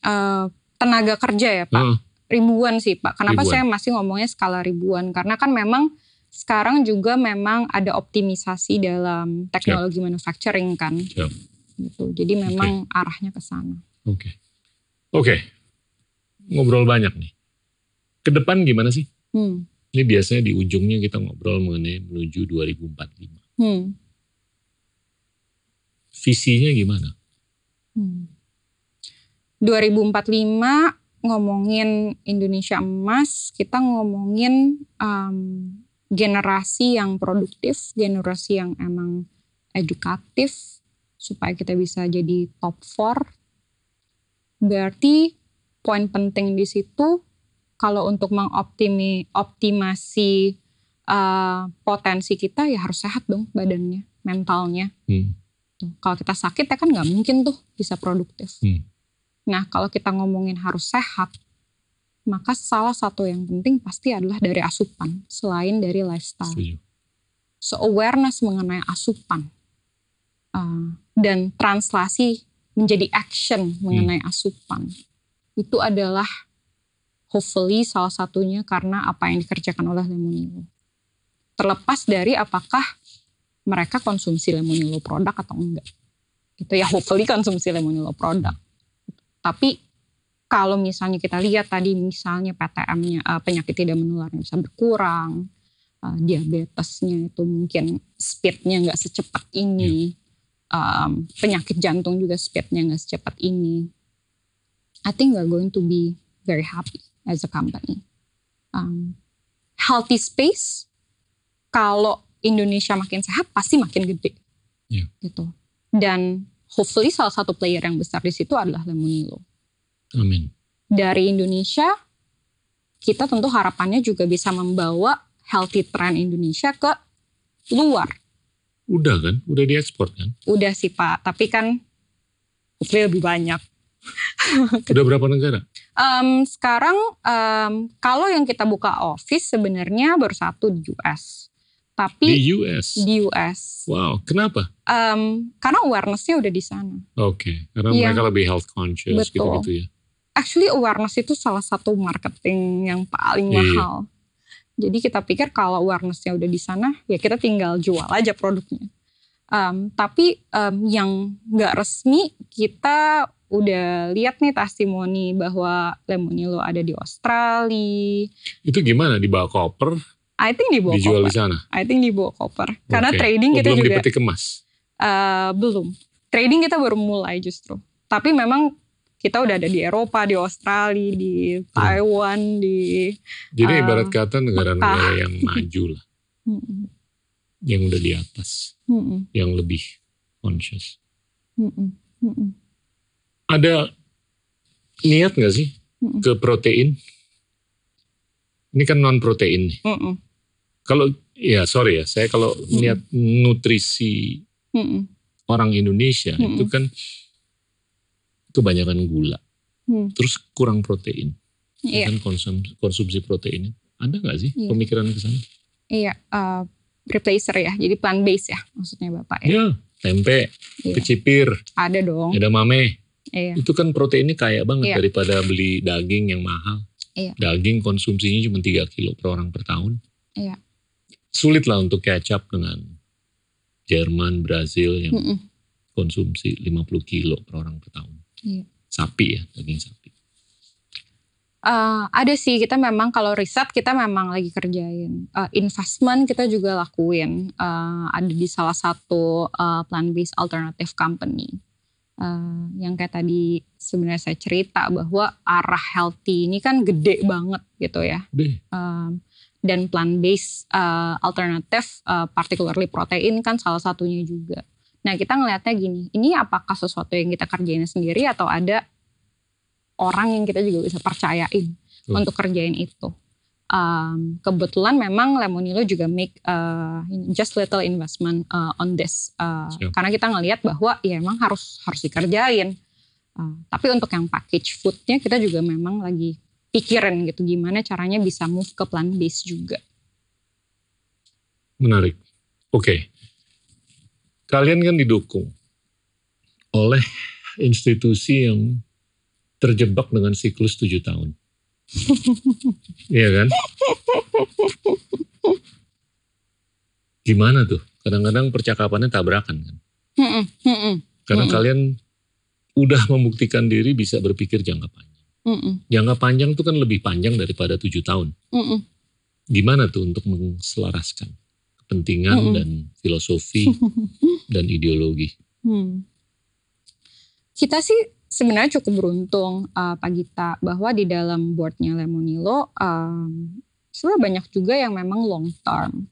Uh, tenaga kerja ya Pak, Ah, ribuan sih Pak. Kenapa Ribuan. saya masih ngomongnya skala ribuan? Karena kan memang sekarang juga memang ada optimisasi dalam teknologi manufacturing kan. Siap. Gitu. Jadi memang arahnya ke sana. Oke. Oke. Ngobrol banyak nih. Ke depan gimana sih? Hmm. Ini biasanya di ujungnya kita ngobrol mengenai menuju 2045. Hmm. Visinya gimana? Hmm. 2045 ngomongin Indonesia emas, kita ngomongin um, generasi yang produktif, generasi yang emang edukatif, supaya kita bisa jadi top 4. Berarti poin penting di situ kalau untuk mengoptimi optimasi uh, potensi kita ya harus sehat dong badannya, mentalnya. Hmm. Tuh, Kalau kita sakit ya kan nggak mungkin tuh bisa produktif. Hmm. Nah kalau kita ngomongin harus sehat, maka salah satu yang penting pasti adalah dari asupan, selain dari lifestyle. Setuju. So awareness mengenai asupan uh, dan translasi menjadi action mengenai asupan itu adalah hopefully salah satunya karena apa yang dikerjakan oleh Lemonilo. Terlepas dari apakah mereka konsumsi Lemonilo produk atau enggak. Gitu ya hopefully konsumsi Lemonilo produk. Tapi kalau misalnya kita lihat tadi misalnya PTM-nya eh, penyakit tidak menularnya bisa berkurang, eh, diabetesnya itu mungkin speednya nggak secepat ini, um, penyakit jantung juga speednya nggak secepat ini. I think we're going to be very happy as a company. Um, healthy space, kalau Indonesia makin sehat pasti makin gede, Iya. gitu. Dan hopefully salah satu player yang besar di situ adalah Lemonilo. Amin. Dari Indonesia, kita tentu harapannya juga bisa membawa healthy trend Indonesia ke luar. Udah kan? Udah diekspor kan? Udah sih Pak, tapi kan lebih banyak. Udah berapa negara? Em, sekarang em, kalau yang kita buka office sebenarnya baru satu di US. Di Tapi US. di US. Wow, kenapa? Em, karena awarenessnya udah di sana. Oke, karena Iya. mereka lebih health conscious gitu-gitu ya. Actually awareness itu salah satu marketing yang paling Iya. Jadi kita pikir kalau awarenessnya udah di sana, ya kita tinggal jual aja produknya. Em, tapi em, yang nggak resmi kita udah lihat nih testimoni bahwa Lemonilo ada di Australia. Itu gimana dibawa koper, I think dibawa dijual koper. di sana? I think dibawa koper. Karena Oke. trading Oh, kita belum juga dipetik emas. eh, belum. Trading kita baru mulai justru. Tapi memang kita udah ada di Eropa, di Australia, di Taiwan, di Jadi Eh, ibarat kata negara-negara yang maju lah, yang udah di atas, yang lebih conscious. Ada niat nggak sih ke protein? Ini kan non protein nih. Kalau ya sorry ya, saya kalau niat nutrisi orang Indonesia itu kan kebanyakan gula, Mm. terus kurang protein. Ya Iya, kan konsum, konsumsi proteinnya. Ada nggak sih Iya. pemikiran ke sana? iya. eh, replacer ya, jadi plant based ya maksudnya bapak ya. Ya, tempe, Iya. kecipir, Ada dong. edamame. Iya. Itu kan proteinnya kaya banget Iya. daripada beli daging yang mahal. Iya. Daging konsumsinya cuma 3 kilo per orang per tahun. Iya. Sulit lah untuk catch up dengan Jerman, Brazil yang Mm-mm. konsumsi 50 kilo per orang per tahun. Iya. Sapi ya, daging sapi. Eh, ada sih kita memang kalau riset kita memang lagi kerjain Eh, investment kita juga lakuin Eh, ada di salah satu eh, plant based alternative company Eh, yang kayak tadi sebenarnya saya cerita bahwa arah healthy ini kan gede banget gitu ya Um, dan plant based alternatif uh, particularly protein kan salah satunya juga. Nah kita ngelihatnya gini, ini apakah sesuatu yang kita kerjain sendiri atau ada orang yang kita juga bisa percayain Hmm. untuk kerjain itu. Um, kebetulan memang Lemonilo juga make uh, just little investment uh, on this uh, Siap. karena kita ngelihat bahwa ya emang harus harus dikerjain. Uh, tapi untuk yang package foodnya kita juga memang lagi pikirin gitu gimana caranya bisa move ke plant based juga. menarik. Oke. Kalian kan didukung oleh institusi yang terjebak dengan siklus tujuh tahun. Iya kan? Gimana tuh? Kadang-kadang percakapannya tabrakan kan? Karena kalian udah membuktikan diri bisa berpikir jangka panjang. Jangka panjang itu kan lebih panjang daripada tujuh tahun. Gimana tuh untuk menselaraskan kepentingan Mm-mm. dan filosofi dan ideologi? Hmm. Kita sih sebenarnya cukup beruntung uh, Pak Gita bahwa di dalam boardnya Lemonilo um, sebenarnya banyak juga yang memang long term.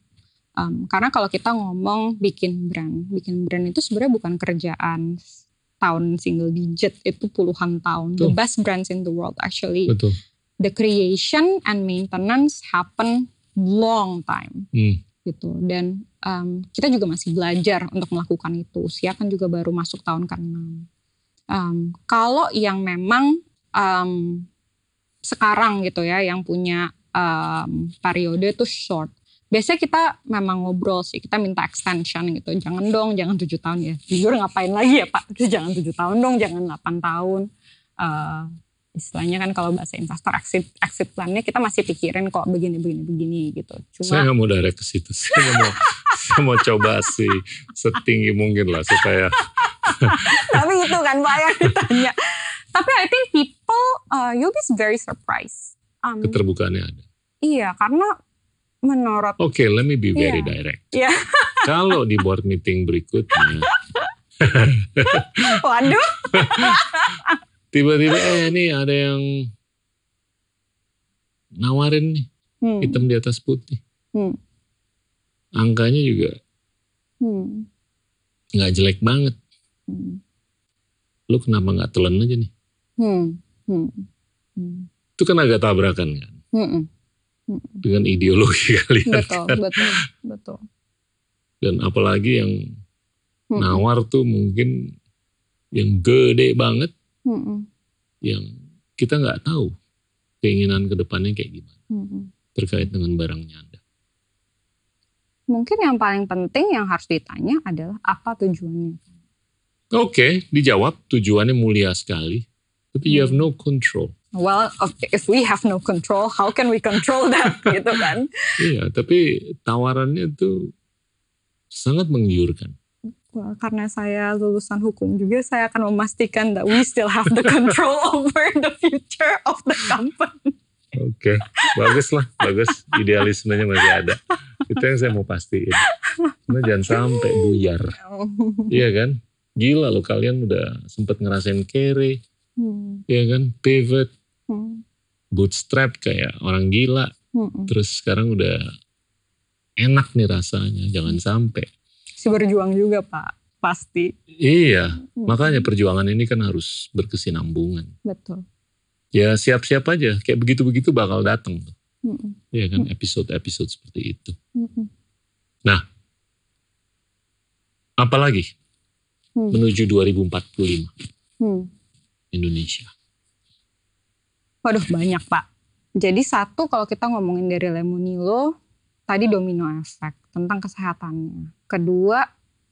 Um, karena kalau kita ngomong bikin brand, bikin brand itu sebenarnya bukan kerjaan tahun single digit itu puluhan tahun. The Betul. best brands in the world actually. Betul. The creation and maintenance happen long time. Hmm. Gitu. Dan um, kita juga masih belajar untuk melakukan itu. Usia kan juga baru masuk tahun ke-6 Um, kalau yang memang um, sekarang gitu ya yang punya um, periode itu short. Biasanya kita memang ngobrol sih kita minta extension gitu. Jangan dong jangan tujuh tahun ya. Jujur ngapain lagi ya pak? Jangan tujuh tahun dong jangan 8 tahun. Eh, istilahnya kan kalau bahasa investor exit exit plannya kita masih pikirin kok begini begini begini gitu cuma Saya nggak mau direct ke situ. Saya mau, saya mau coba sih setinggi mungkin lah supaya tapi itu kan Pak yang ditanya. Tapi I think people, uh, you'll be very surprised. Um, keterbukaannya ada. iya, karena menurut Oke, let me be very Iya. direct. Iya. Kalau di board meeting berikutnya, waduh, tiba-tiba eh ini ada yang nawarin nih hmm, hitam di atas putih. Hmm. Angkanya juga hmm, nggak jelek banget. hmm, Lu kenapa nggak telan aja nih? hmm, hmm, hmm, Itu kan agak tabrakan kan hmm, dengan ideologi kalian betul, kan. betul, betul. Dan apalagi yang Hmm, nawar tuh mungkin yang gede banget hmm, yang kita nggak tahu keinginan ke depannya kayak gimana hmm. terkait dengan barangnya Anda. Mungkin yang paling penting yang harus ditanya adalah apa tujuannya. Oke, dijawab tujuannya mulia sekali, tapi you have Hmm. no control. Well, of- if we have no control, how can we control that, gitu kan? Iya, tapi tawarannya tuh sangat menggiurkan. Well, karena saya lulusan hukum juga, saya akan memastikan that we still have the control over the future of the company. Oke, bagus lah, bagus. Idealismenya masih ada. Itu yang saya mau pastiin. Karena jangan sampai buyar. Iya kan? Gila loh kalian udah sempet ngerasain carry, Hmm, iya kan? Pivot, hmm, bootstrap kayak orang gila. hmm. Terus sekarang udah enak nih rasanya. Jangan sampai. Si berjuang juga Pak, pasti. Iya, Hmm, makanya perjuangan ini kan harus berkesinambungan. Betul. Ya siap-siap aja, kayak begitu-begitu bakal datang. Hmm, Iya kan, episode-episode seperti itu. hmm, Apalagi hmm, menuju 2045 hmm. Indonesia. Waduh banyak Pak. Jadi satu kalau kita ngomongin dari Lemonilo, tadi domino effect tentang kesehatannya. Kedua,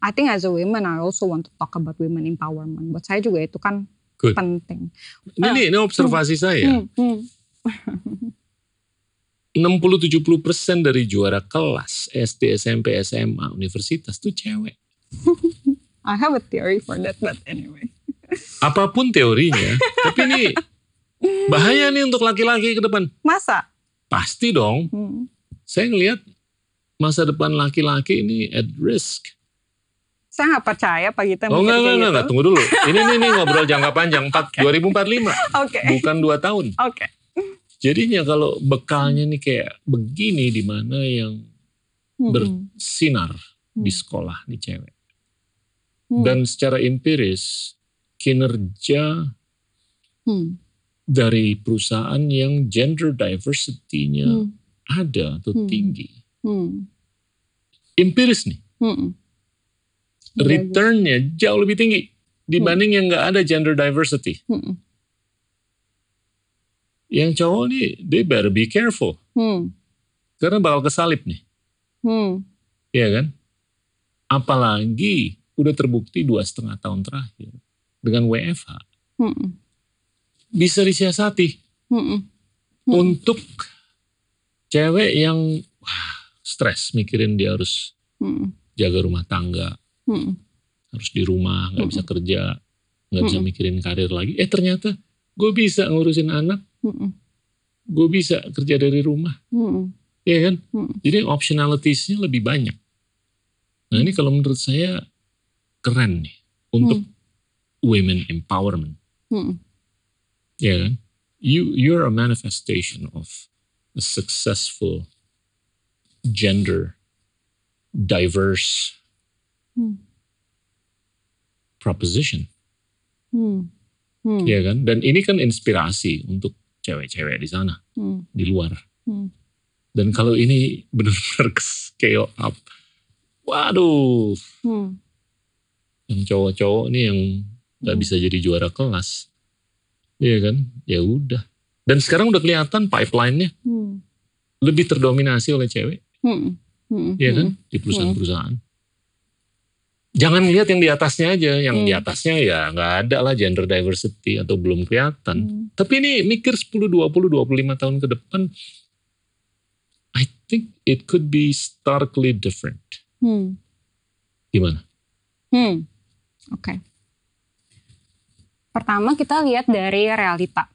I think as a woman I also want to talk about women empowerment. Buat saya juga itu kan Good. penting. Ini, nih, ini observasi saya. Hmm, hmm. 60-70% dari juara kelas SD, SMP, SMA, universitas tuh cewek. I have a theory for that, but anyway. Apa pun teorinya, tapi ini bahaya nih untuk laki-laki ke depan. Masa? Pasti dong. Hmm. Saya ngelihat masa depan laki-laki ini at risk. Saya nggak percaya Pak Gita Oh enggak, enggak, enggak, gitu. enggak, tunggu dulu. Ini nih, nih ngobrol jangka panjang, 4, 2045, Oke, bukan 2 tahun. oke. Jadinya kalau bekalnya nih kayak begini di mana yang Hmm, bersinar di Hmm. sekolah nih cewek. hmm, Dan secara empiris kinerja hmm, dari perusahaan yang gender diversity-nya hmm, ada atau Hmm. tinggi. Hmm, Empiris nih, hmm. Bagus. return-nya jauh lebih tinggi dibanding yang nggak ada gender diversity. Hmm, Yang cowok nih, they better be careful. hmm, Karena bakal kesalip nih, hmm, Iya kan? Apalagi udah terbukti dua setengah tahun terakhir dengan WFH hmm, bisa disiasati hmm, hmm. untuk cewek yang wah, stres mikirin dia harus Hmm, jaga rumah tangga, hmm, harus di rumah, nggak bisa kerja, nggak bisa Mm-mm. mikirin karir lagi. Eh ternyata gue bisa ngurusin anak, hmm, gue bisa kerja dari rumah, hmm, ya kan? Hmm. Jadi optionalitiesnya lebih banyak. Nah ini kalau menurut saya keren nih untuk women empowerment, hmm, ya kan? You you're a manifestation of a successful gender diverse Hmm. proposition. hmm, hmm, ya kan? Dan ini kan inspirasi untuk cewek-cewek di sana, hmm, di luar. hmm. Dan kalau ini benar-benar scale up, waduh, Hmm, yang cowok-cowok nih yang nggak Hmm. bisa jadi juara kelas, ya kan? Ya udah. Dan sekarang udah kelihatan pipeline-nya hmm, lebih terdominasi oleh cewek, hmm, hmm, ya kan? Di perusahaan-perusahaan. Jangan lihat yang di atasnya aja, yang di Hmm. atasnya ya nggak ada lah gender diversity atau belum kelihatan. hmm, Tapi ini mikir 10, 20, 25 tahun ke depan, I think it could be starkly different. hmm, Gimana? hmm. Oke. Pertama kita lihat dari realita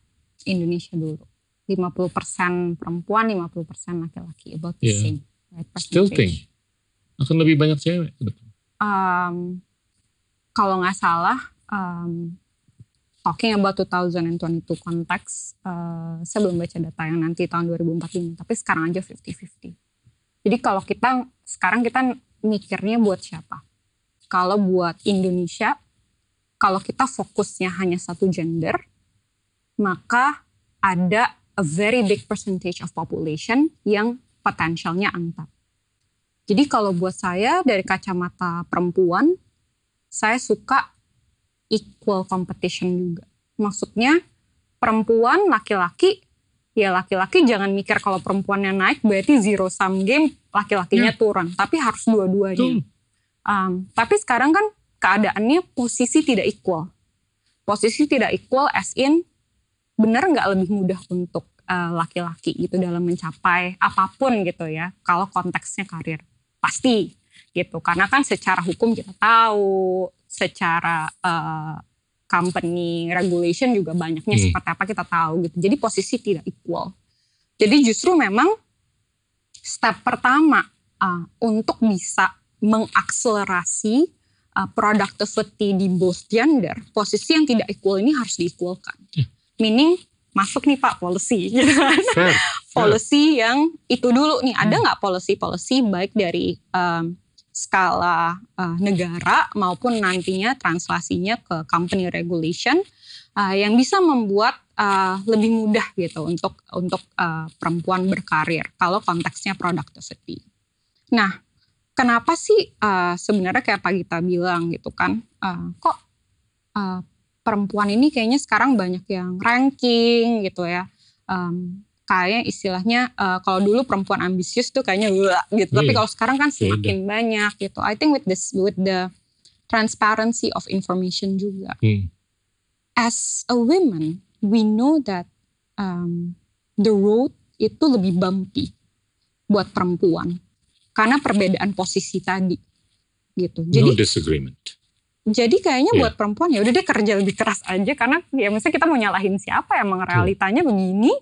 Indonesia dulu. 50% perempuan, 50% laki-laki. About the Yeah. same. Right, Still think? Akan lebih banyak cewek um, kalau nggak salah um, talking about 2022 konteks uh, saya belum baca data yang nanti tahun 2045 tapi sekarang aja 50-50 jadi kalau kita sekarang kita mikirnya buat siapa? Kalau buat Indonesia kalau kita fokusnya hanya satu gender maka ada a very big percentage of population yang potensialnya untapped jadi kalau buat saya dari kacamata perempuan, saya suka equal competition juga. Maksudnya perempuan, laki-laki, ya laki-laki jangan mikir kalau perempuannya naik berarti zero sum game, laki-lakinya turun. Tapi harus dua-duanya. Um, tapi sekarang kan keadaannya posisi tidak equal. Posisi tidak equal as in benar nggak lebih mudah untuk laki-laki gitu dalam mencapai apa pun gitu ya. Kalau konteksnya karir pasti gitu. Karena kan secara hukum kita tahu, secara uh, company regulation juga banyaknya Hmm. seperti apa kita tahu gitu. Jadi posisi tidak equal. Jadi justru memang step pertama uh, untuk bisa mengakselerasi uh, productivity di both gender, posisi yang tidak equal ini harus di-equalkan. Ya. Meaning masuk nih Pak policy gitu kan. Fair. Policy yang itu dulu nih, ada Hmm. nggak policy-policy baik dari um, skala uh, negara maupun nantinya translasinya ke company regulation uh, yang bisa membuat uh, lebih mudah gitu untuk untuk uh, perempuan berkarir kalau konteksnya productivity. Nah, kenapa sih uh, sebenarnya kayak Pak Gita bilang gitu kan, uh, kok uh, perempuan ini kayaknya sekarang banyak yang ranking gitu ya. Um, kayak istilahnya uh, kalau dulu perempuan ambisius tuh kayaknya wah gitu. Tapi Iya. kalau sekarang kan semakin banyak gitu. I think with this with the transparency of information juga. Hmm. As a woman, we know that um, the road itu lebih bumpy buat perempuan karena perbedaan posisi tadi gitu. Jadi no disagreement. Jadi kayaknya Iya. buat perempuan ya udah deh kerja lebih keras aja karena ya maksudnya kita mau nyalahin siapa emang realitanya begini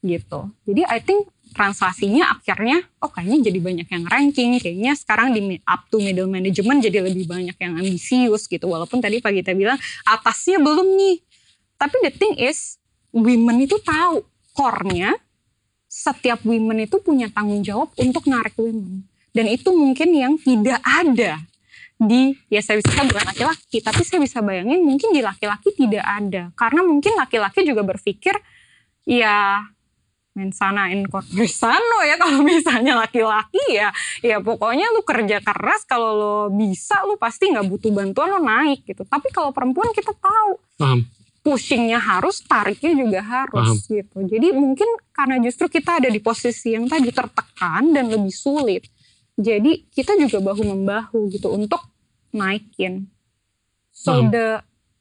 gitu. Jadi I think translasinya akhirnya oh kayaknya jadi banyak yang ranking, kayaknya sekarang di up to middle management jadi lebih banyak yang ambisius gitu. Walaupun tadi Pak Gita bilang atasnya belum nih. Tapi the thing is women itu tahu core-nya setiap women itu punya tanggung jawab untuk narik women. Dan itu mungkin yang tidak ada di ya saya bisa bukan laki-laki tapi saya bisa bayangin mungkin di laki-laki tidak ada. Karena mungkin laki-laki juga berpikir ya mensana in sano ya kalau misalnya laki-laki ya. Ya pokoknya lu kerja keras kalau lo bisa lu pasti nggak butuh bantuan lo naik gitu. Tapi kalau perempuan kita tahu. Paham. pushingnya harus tariknya juga harus gitu. Jadi mungkin karena justru kita ada di posisi yang tadi tertekan dan lebih sulit jadi kita juga bahu membahu gitu untuk naikin so Paham. the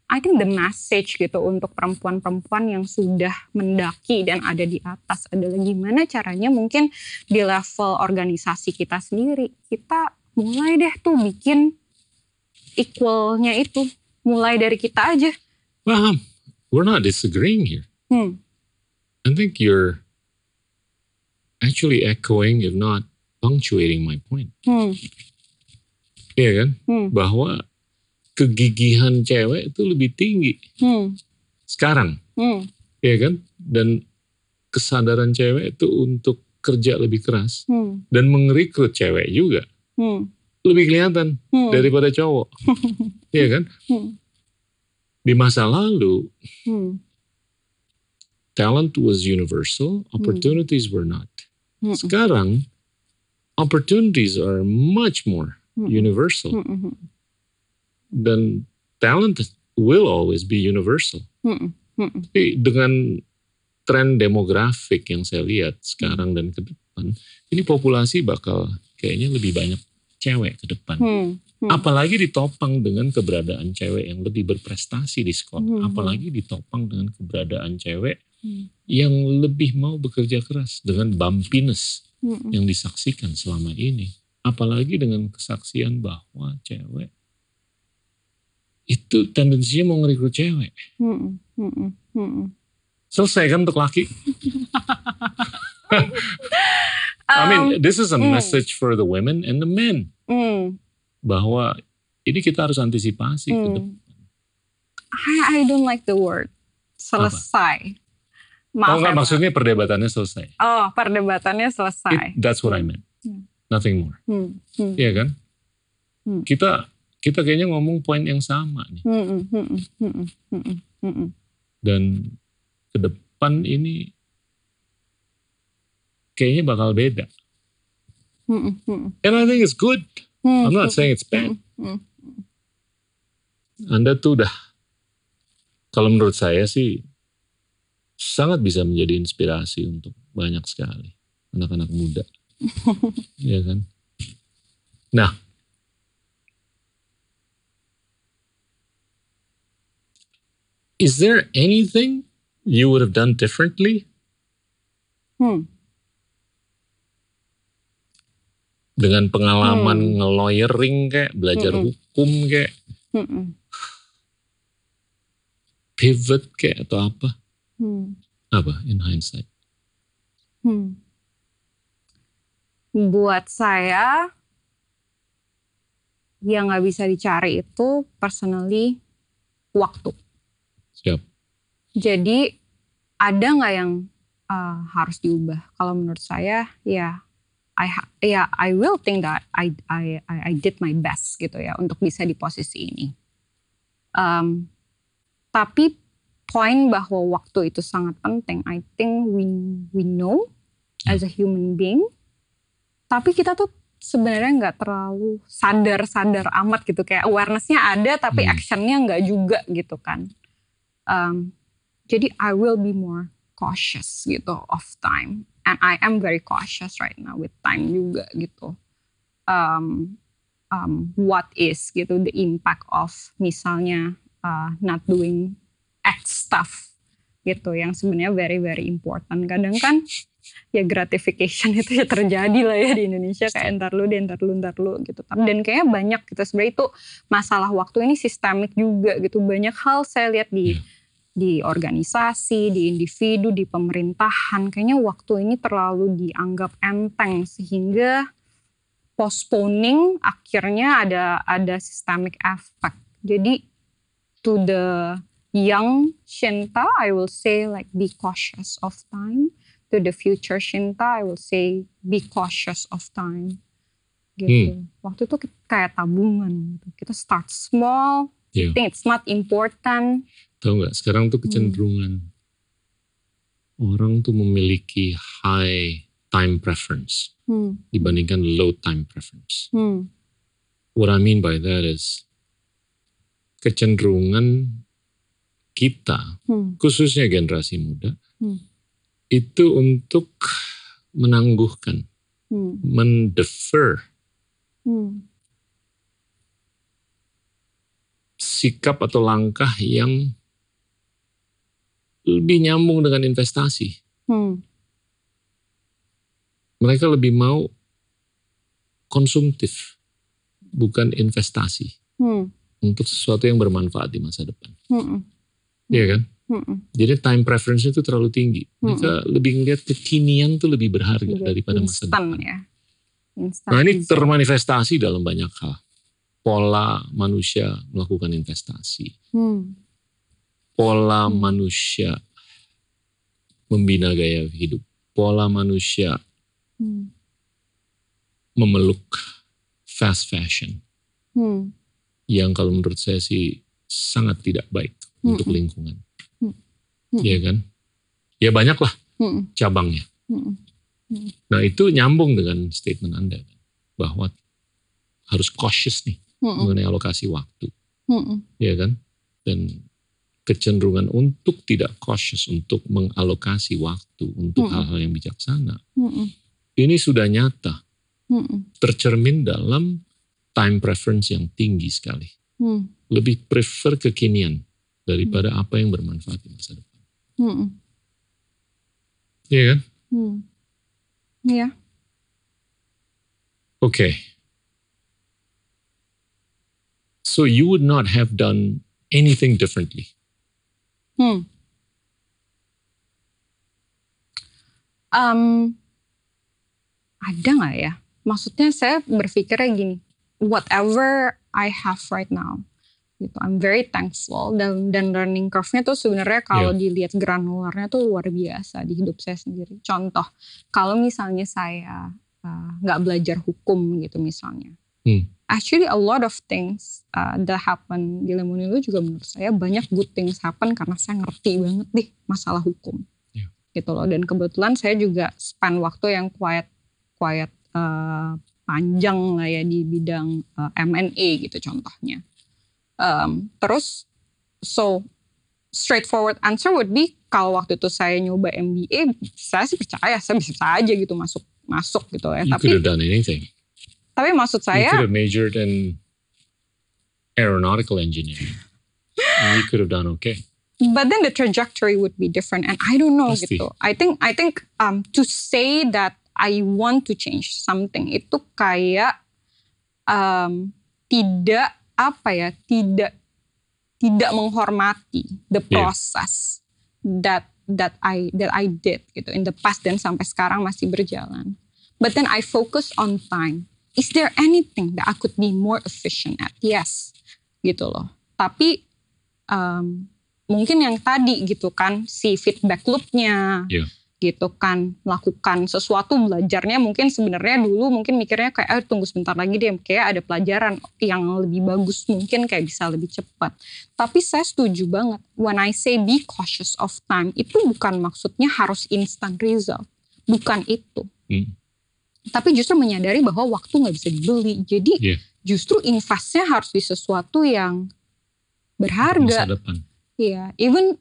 I think the message gitu untuk perempuan-perempuan yang sudah mendaki dan ada di atas adalah gimana caranya mungkin di level organisasi kita sendiri kita mulai deh tuh bikin equalnya itu mulai dari kita aja Paham. We're not disagreeing here. hmm. I think you're actually echoing, if not punctuating my point. Hmm. Iya kan? Hmm. Bahwa kegigihan cewek itu lebih tinggi Hmm. sekarang. Hmm. Iya kan? Dan kesadaran cewek itu untuk kerja lebbi keras Hmm. dan merekrut cewek juga Hmm. lebih kelihatan Hmm. daripada cowok. Iya kan? Hmm. Di masa lalu Hmm. talent was universal, opportunities were not. Hmm. Sekarang opportunities are much more Hmm. universal Hmm. Hmm. dan talent will always be universal. Hmm. Hmm. Tapi dengan tren demografik yang saya lihat sekarang dan ke depan, ini populasi bakal kayaknya lebih banyak cewek ke depan. Hmm. Hmm. Apalagi ditopang dengan keberadaan cewek yang lebih berprestasi di sekolah. Hmm. Apalagi ditopang dengan keberadaan cewek Hmm. yang lebih mau bekerja keras dengan bumpiness Hmm. yang disaksikan selama ini. Apalagi dengan kesaksian bahwa cewek itu tendensinya mau ngerekrut cewek. Hmm. Hmm. Hmm. Selesai kan untuk laki? I Um, mean, this is a hmm. message for the women and the men. Bahwa ini kita harus antisipasi ke depan. I, I don't like the word selesai. Maaf Oh enggak, ya, maksudnya perdebatannya selesai. Oh, perdebatannya It- selesai. that's what I meant. Hmm. Nothing more. Hmm. Hmm. Iya kan? Hmm. Kita kita kayaknya ngomong poin yang sama nih. Hmm. Hmm. Hmm. Hmm. Hmm. Hmm. Hmm. Dan ke depan ini kayaknya bakal beda. Hmm. Hmm. And I think it's good. Hmm. I'm not saying it's bad. Hmm. Anda tuh udah, kalau menurut saya sih, sangat bisa menjadi inspirasi untuk banyak sekali anak-anak muda. Iya kan? Nah, is there anything you would have done differently? Hmm. dengan pengalaman Hmm. ngeloyering kayak belajar Mm-mm. hukum kayak Mm-mm. pivot kayak atau apa Hmm. apa in hindsight Hmm. Buat saya, yang nggak bisa dicari itu personally waktu. siap Jadi ada nggak yang uh, harus diubah? Kalau menurut saya, ya, I ya I will think that I I I I did my best gitu ya untuk bisa di posisi ini. Um, tapi poin bahwa waktu itu sangat penting. I think we we know as a human being. Tapi kita tuh sebenarnya nggak terlalu sadar-sadar amat gitu kayak awarenessnya ada tapi Hmm. actionnya nggak juga gitu kan. Um, jadi I will be more cautious gitu of time and I am very cautious right now with time juga gitu. Um, um, what is gitu the impact of misalnya uh, not doing X stuff gitu yang sebenarnya very very important. Kadang kan ya gratification itu ya terjadi lah ya di Indonesia kayak entar lu deh entar lu entar lu gitu. Dan kayaknya banyak gitu sebenarnya itu masalah waktu ini sistemik juga gitu. Banyak hal saya lihat di Iya. di organisasi, di individu, di pemerintahan kayaknya waktu ini terlalu dianggap enteng sehingga postponing akhirnya ada ada systemic effect. Jadi to the young Shinta, I will say like be cautious of time. To the future Shinta, I will say be cautious of time. Gitu. Waktu itu kayak tabungan gitu. Kita start small, Iya. think it's not important. tahu nggak sekarang tuh Hmm. kecenderungan orang tuh memiliki high time preference Hmm, dibandingkan low time preference hmm, what I mean by that is kecenderungan kita hmm, khususnya generasi muda Hmm. Itu untuk menangguhkan. Hmm, mendefer. Hmm, sikap atau langkah yang lebih nyambung dengan investasi. hmm, Mereka lebih mau konsumtif, bukan investasi. Hmm, untuk sesuatu yang bermanfaat di masa depan. hmm, Iya kan? Hmm, Jadi time preference itu terlalu tinggi. Mereka lebih ngeliat kekinian tuh lebih berharga Jadi daripada masa depan. ya. Nah ini termanifestasi dalam banyak hal. Pola manusia melakukan investasi. Hmm, Pola Hmm. manusia membina gaya hidup. Pola manusia hmm, memeluk fast fashion. hmm, Yang kalau menurut saya sih sangat tidak baik untuk Mm-mm. lingkungan. Mm. Iya kan? Ya banyak lah hmm, cabangnya. hmm, Nah itu nyambung dengan statement Anda. Bahwa harus cautious nih hmm, mengenai alokasi waktu. hmm, ya kan? Dan kecenderungan untuk tidak cautious untuk mengalokasi waktu untuk hal-hal yang bijaksana. hmm, Ini sudah nyata hmm, tercermin dalam time preference yang tinggi sekali. hmm, Lebih prefer kekinian daripada apa yang bermanfaat di masa depan. Hmm, Iya kan? hmm. Iya. Oke. So you would not have done anything differently. Hmm. Um, ada nggak ya? Maksudnya saya berpikirnya gini, whatever I have right now, gitu, I'm very thankful. Dan dan learning curve-nya tuh sebenarnya kalau dilihat granularnya tuh luar biasa di hidup saya sendiri. Contoh, kalau misalnya saya uh, nggak belajar hukum gitu misalnya, Hmm. actually a lot of things uh, that happen di Lemonilo juga menurut saya banyak good things happen karena saya ngerti banget nih masalah hukum. Yeah. gitu loh. Dan kebetulan saya juga spend waktu yang quiet quiet uh, panjang lah ya di bidang uh, M&A gitu contohnya Um, terus so straightforward answer would be kalau waktu itu saya nyoba MBA saya sih percaya saya bisa aja gitu masuk masuk gitu ya You could tapi have done anything. tapi maksud You saya could have majored in aeronautical engineering. You could have done okay. but then the trajectory would be different and i don't know Pasti. gitu i think i think um to say that I want to change something itu kayak um, tidak apa ya tidak tidak menghormati the Yeah. process that that I that I did gitu in the past dan sampai sekarang masih berjalan. But then I focus on time. Is there anything that I could be more efficient at? Yes, gitu loh. Tapi um, mungkin yang tadi gitu kan si feedback loopnya Iya. Gitu kan melakukan sesuatu belajarnya mungkin sebenarnya dulu mungkin mikirnya kayak eh tunggu sebentar lagi deh kayak ada pelajaran yang lebih bagus mungkin kayak bisa lebih cepat tapi saya setuju banget when I say be cautious of time itu bukan maksudnya harus instant result bukan itu Hmm. tapi justru menyadari bahwa waktu nggak bisa dibeli jadi Iya. justru investnya harus di sesuatu yang berharga Masa depan. Iya, even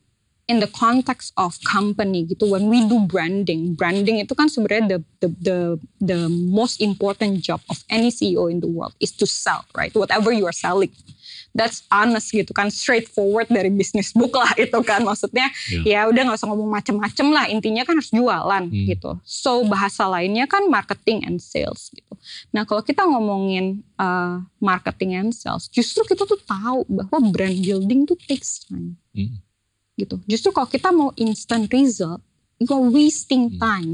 in the context of company gitu, when we do branding, branding itu kan sebenarnya the, the the the most important job of any CEO in the world is to sell, right? Whatever you are selling, that's honest gitu kan, straightforward dari business book lah itu kan, maksudnya ya udah nggak usah ngomong macem-macem lah, intinya kan harus jualan Hmm. gitu. So bahasa lainnya kan marketing and sales gitu. Nah kalau kita ngomongin uh, marketing and sales, justru kita tuh tahu bahwa brand building tuh takes time Hmm. Gitu. Justru kalau kita mau instant result, you are wasting Hmm. time.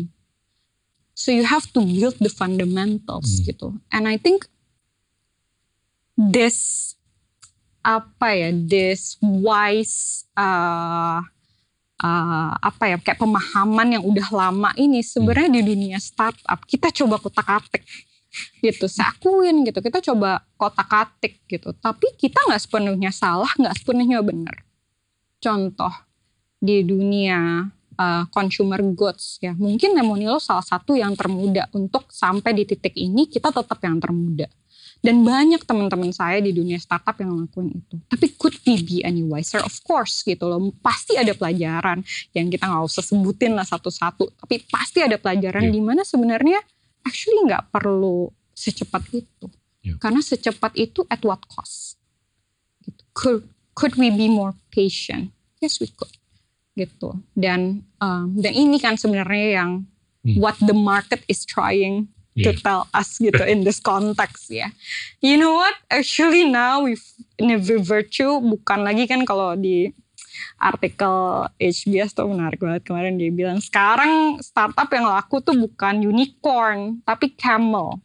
So you have to build the fundamentals Hmm. gitu. And I think this apa ya, this wise uh, uh, apa ya, kayak pemahaman yang udah lama ini sebenarnya di dunia startup kita coba kotak-atik gitu. Saya akuin gitu. Kita coba kotak-atik gitu. Tapi kita nggak sepenuhnya salah, nggak sepenuhnya benar contoh di dunia uh, consumer goods ya. Mungkin Lemonilo salah satu yang termuda. Untuk sampai di titik ini kita tetap yang termuda. Dan banyak teman-teman saya di dunia startup yang ngelakuin itu. Tapi could we be any wiser? Of course gitu loh. Pasti ada pelajaran yang kita nggak usah sebutin lah satu-satu. Tapi pasti ada pelajaran Iya. di mana sebenarnya actually nggak perlu secepat itu. Iya. karena secepat itu at what cost? Gitu. could could we be more patient? Yes we could. Gitu. Dan um, dan ini kan sebenarnya yang Hmm. what the market is trying to Iya. tell us gitu in this context ya. You know what? Actually now we a virtue bukan lagi kan kalau di artikel HBS tuh menarik banget kemarin dia bilang sekarang startup yang laku tuh bukan unicorn tapi camel.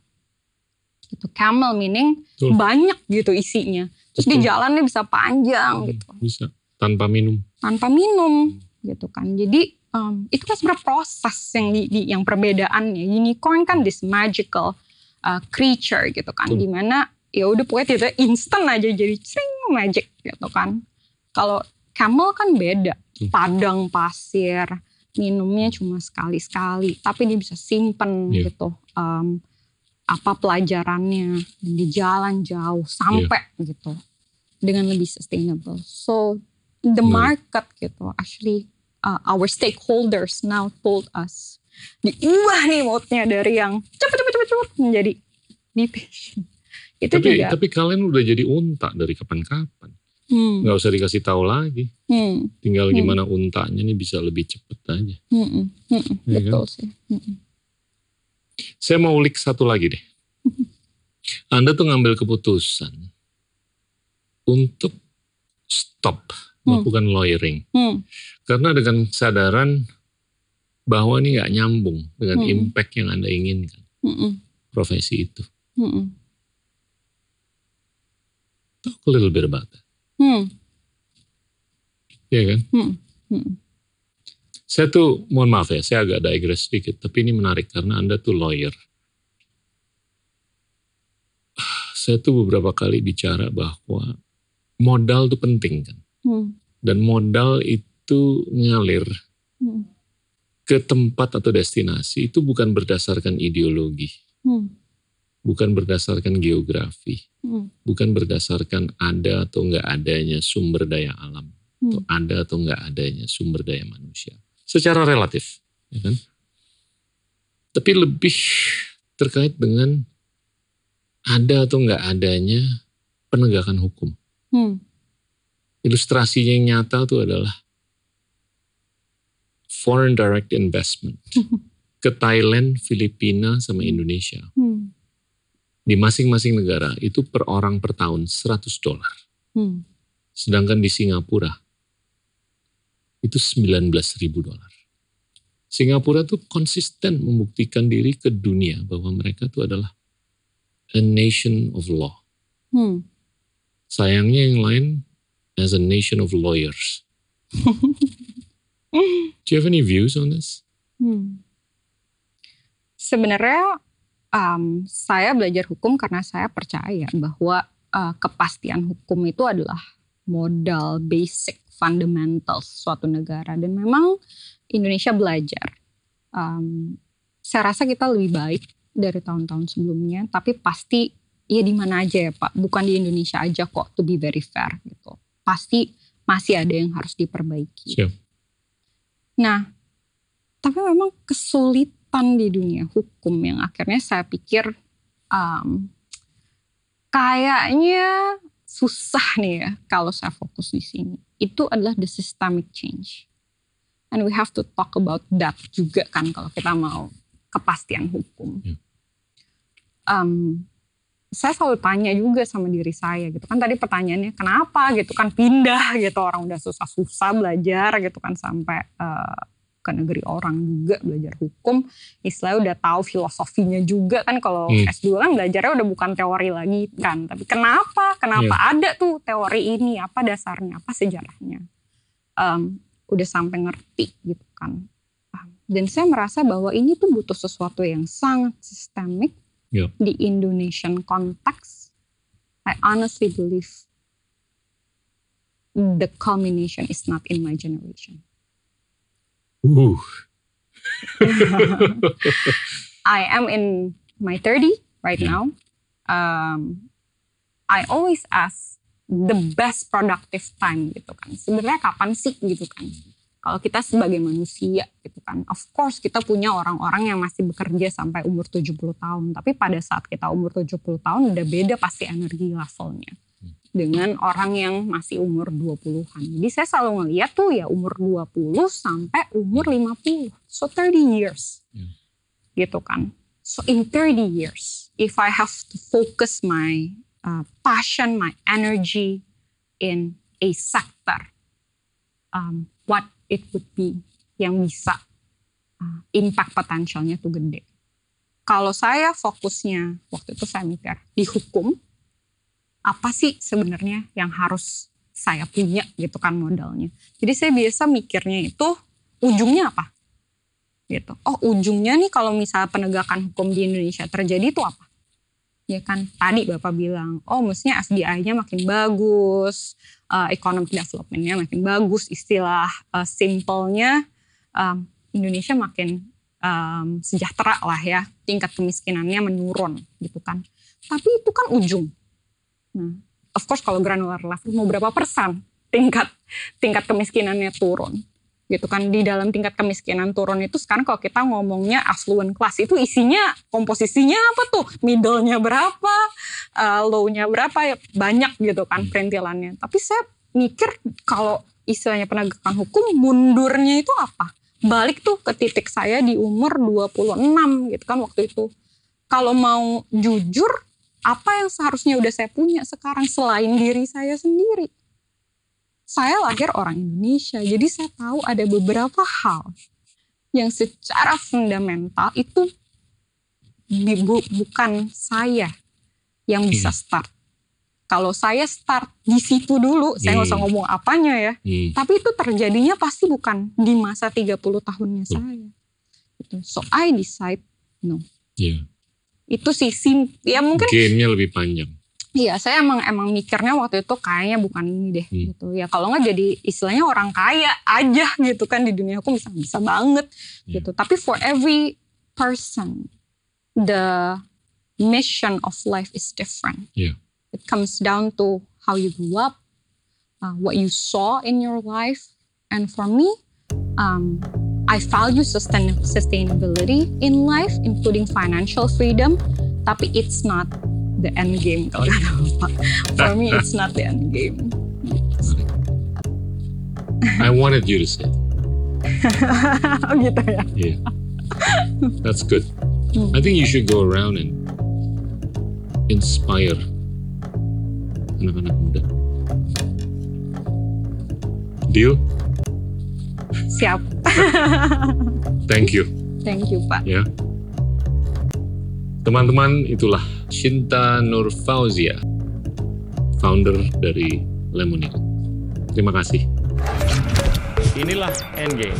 Gitu. Camel meaning Betul. banyak gitu isinya terus di Betul. jalannya bisa panjang Hmm, gitu Bisa. Tanpa minum. tanpa minum gitu kan. Jadi um, itu kan sebenarnya proses yang di, di- yang perbedaannya. Unicorn kan this magical uh, creature gitu kan, Betul. di mana ya udah pokoknya tidak instan aja jadi cing magic gitu kan. Kalau camel kan beda, Betul. padang pasir, minumnya cuma sekali-sekali, tapi dia bisa simpen Iya. gitu. Um, apa pelajarannya dan di jalan jauh sampai gitu dengan lebih sustainable. So the Menarik. market gitu actually uh, our stakeholders now told us diubah nih moodnya dari yang cepet cepet cepet cepet menjadi patient. Itu Tapi juga tapi kalian udah jadi unta dari kapan-kapan. hmm, Nggak usah dikasih tahu lagi. hmm, Tinggal Hmm. gimana untanya nih bisa lebih cepet aja. hmm, hmm, hmm, Iya betul sih. Hmm, Saya mau ulik satu lagi deh. Anda tuh ngambil keputusan untuk stop Hmm. melakukan lawyering. hmm, Karena dengan kesadaran bahwa ini nggak nyambung dengan Hmm. impact yang Anda inginkan hmm, profesi itu. hmm, hmm, Talk a little bit about that. hmm, Iya kan? hmm, hmm. Saya tuh, mohon maaf ya, saya agak digress sedikit, tapi ini menarik karena Anda tuh lawyer. Saya tuh beberapa kali bicara bahwa modal tuh penting kan. hmm, Dan modal itu ngalir hmm, ke tempat atau destinasi itu bukan berdasarkan ideologi, hmm, bukan berdasarkan geografi, hmm, bukan berdasarkan ada atau enggak adanya sumber daya alam, atau hmm, ada atau enggak adanya sumber daya manusia. Secara relatif, ya kan? Tapi lebih terkait dengan ada atau enggak adanya penegakan hukum. Hmm, Ilustrasinya yang nyata itu adalah foreign direct investment ke Thailand, Filipina, sama Indonesia. Hmm. Di masing-masing negara itu per orang per tahun 100 dolar. Hmm. Sedangkan di Singapura itu 19 ribu dolar. Singapura tuh konsisten membuktikan diri ke dunia bahwa mereka tuh adalah a nation of law. Hmm. Sayangnya yang lain as a nation of lawyers. Do you have any views on this? Hmm. Sebenarnya um, saya belajar hukum karena saya percaya bahwa uh, kepastian hukum itu adalah modal basic fundamental suatu negara dan memang Indonesia belajar. Um, saya rasa kita lebih baik dari tahun-tahun sebelumnya, tapi pasti ya di mana aja ya Pak, bukan di Indonesia aja kok to be very fair gitu. Pasti masih ada yang harus diperbaiki. Siap. Nah, tapi memang kesulitan di dunia hukum yang akhirnya saya pikir um, kayaknya susah nih ya kalau saya fokus di sini. Itu adalah the systemic change. And we have to talk about that juga kan kalau kita mau kepastian hukum. Ya. Um, saya selalu tanya juga sama diri saya gitu. Kan tadi pertanyaannya kenapa gitu? Kan pindah gitu. Orang udah susah-susah belajar gitu kan sampai uh, ke negeri orang juga belajar hukum. Istilahnya udah tahu filosofinya juga kan. Kalau Hmm. S2 kan belajarnya udah bukan teori lagi kan. Tapi kenapa? Kenapa ada tuh teori ini? Apa dasarnya? Apa sejarahnya? Em, udah sampai ngerti gitu kan. Um, dan saya merasa bahwa ini tuh butuh sesuatu yang sangat sistemik Ya. di Indonesian context, I honestly believe the culmination is not in my generation. Uh, I am in my 30 right Yeah. now. Um, I always ask the best productive time gitu kan. Sebenarnya kapan sih gitu kan? Kalau kita sebagai manusia gitu kan, of course kita punya orang-orang yang masih bekerja sampai umur 70 tahun. Tapi pada saat kita umur 70 tahun udah beda pasti energi levelnya. Dengan orang yang masih umur 20-an. Jadi saya selalu ngeliat tuh ya umur 20 sampai umur 50. So 30 years. Gitu kan. So in 30 years, if I have to focus my uh, passion, my energy in a sector, um, what it would be yang bisa uh, impact potentialnya tuh gede. Kalau saya fokusnya waktu itu saya mikir di hukum, apa sih sebenarnya yang harus saya punya gitu kan modalnya. Jadi saya biasa mikirnya itu ujungnya apa? Gitu. Oh ujungnya nih kalau misalnya penegakan hukum di Indonesia terjadi itu apa? Ya kan tadi Bapak bilang, oh mestinya FDI-nya makin bagus, uh, economic development-nya makin bagus, istilah uh, simpelnya um, Indonesia makin um, sejahtera lah ya, tingkat kemiskinannya menurun gitu kan. Tapi itu kan ujung. Nah, of course kalau granular level mau berapa persen tingkat tingkat kemiskinannya turun gitu kan di dalam tingkat kemiskinan turun itu sekarang kalau kita ngomongnya affluent class itu isinya komposisinya apa tuh? Middle-nya berapa uh, low-nya berapa ya banyak gitu kan perintilannya. Tapi saya mikir kalau istilahnya penegakan hukum mundurnya itu apa? Balik tuh ke titik saya di umur 26 gitu kan waktu itu. Kalau mau jujur apa yang seharusnya udah saya punya sekarang selain diri saya sendiri saya lahir orang Indonesia, jadi saya tahu ada beberapa hal yang secara fundamental itu bu- bukan saya yang bisa start. Kalau saya start di situ dulu, saya nggak usah Hmm. ngomong apanya ya. hmm, Tapi itu terjadinya pasti bukan di masa 30 tahunnya saya. Gitu. So I decide no. ya. Itu sih sim ya mungkin Game-nya lebih panjang. Iya, saya emang emang mikirnya waktu itu kayaknya bukan ini deh Hmm. gitu. Ya kalau nggak jadi istilahnya orang kaya aja gitu kan di dunia hukum bisa bisa banget Iya. gitu. Tapi for every person the mission of life is different. Iya. It comes down to how you grew up, uh, what you saw in your life, and for me, um, I value sustain sustainability in life, including financial freedom. Tapi it's not the end game kalau kata Bapak. For me, it's not the end game. I wanted you to say. oh gitu ya. Iya. That's good. Hmm. I think you should go around and inspire anak-anak muda. Deal? Siap. Thank you. Thank you Pak. Ya. Teman-teman, itulah Shinta Nur Fauzia, founder dari Lemonade. Terima kasih. Inilah Endgame.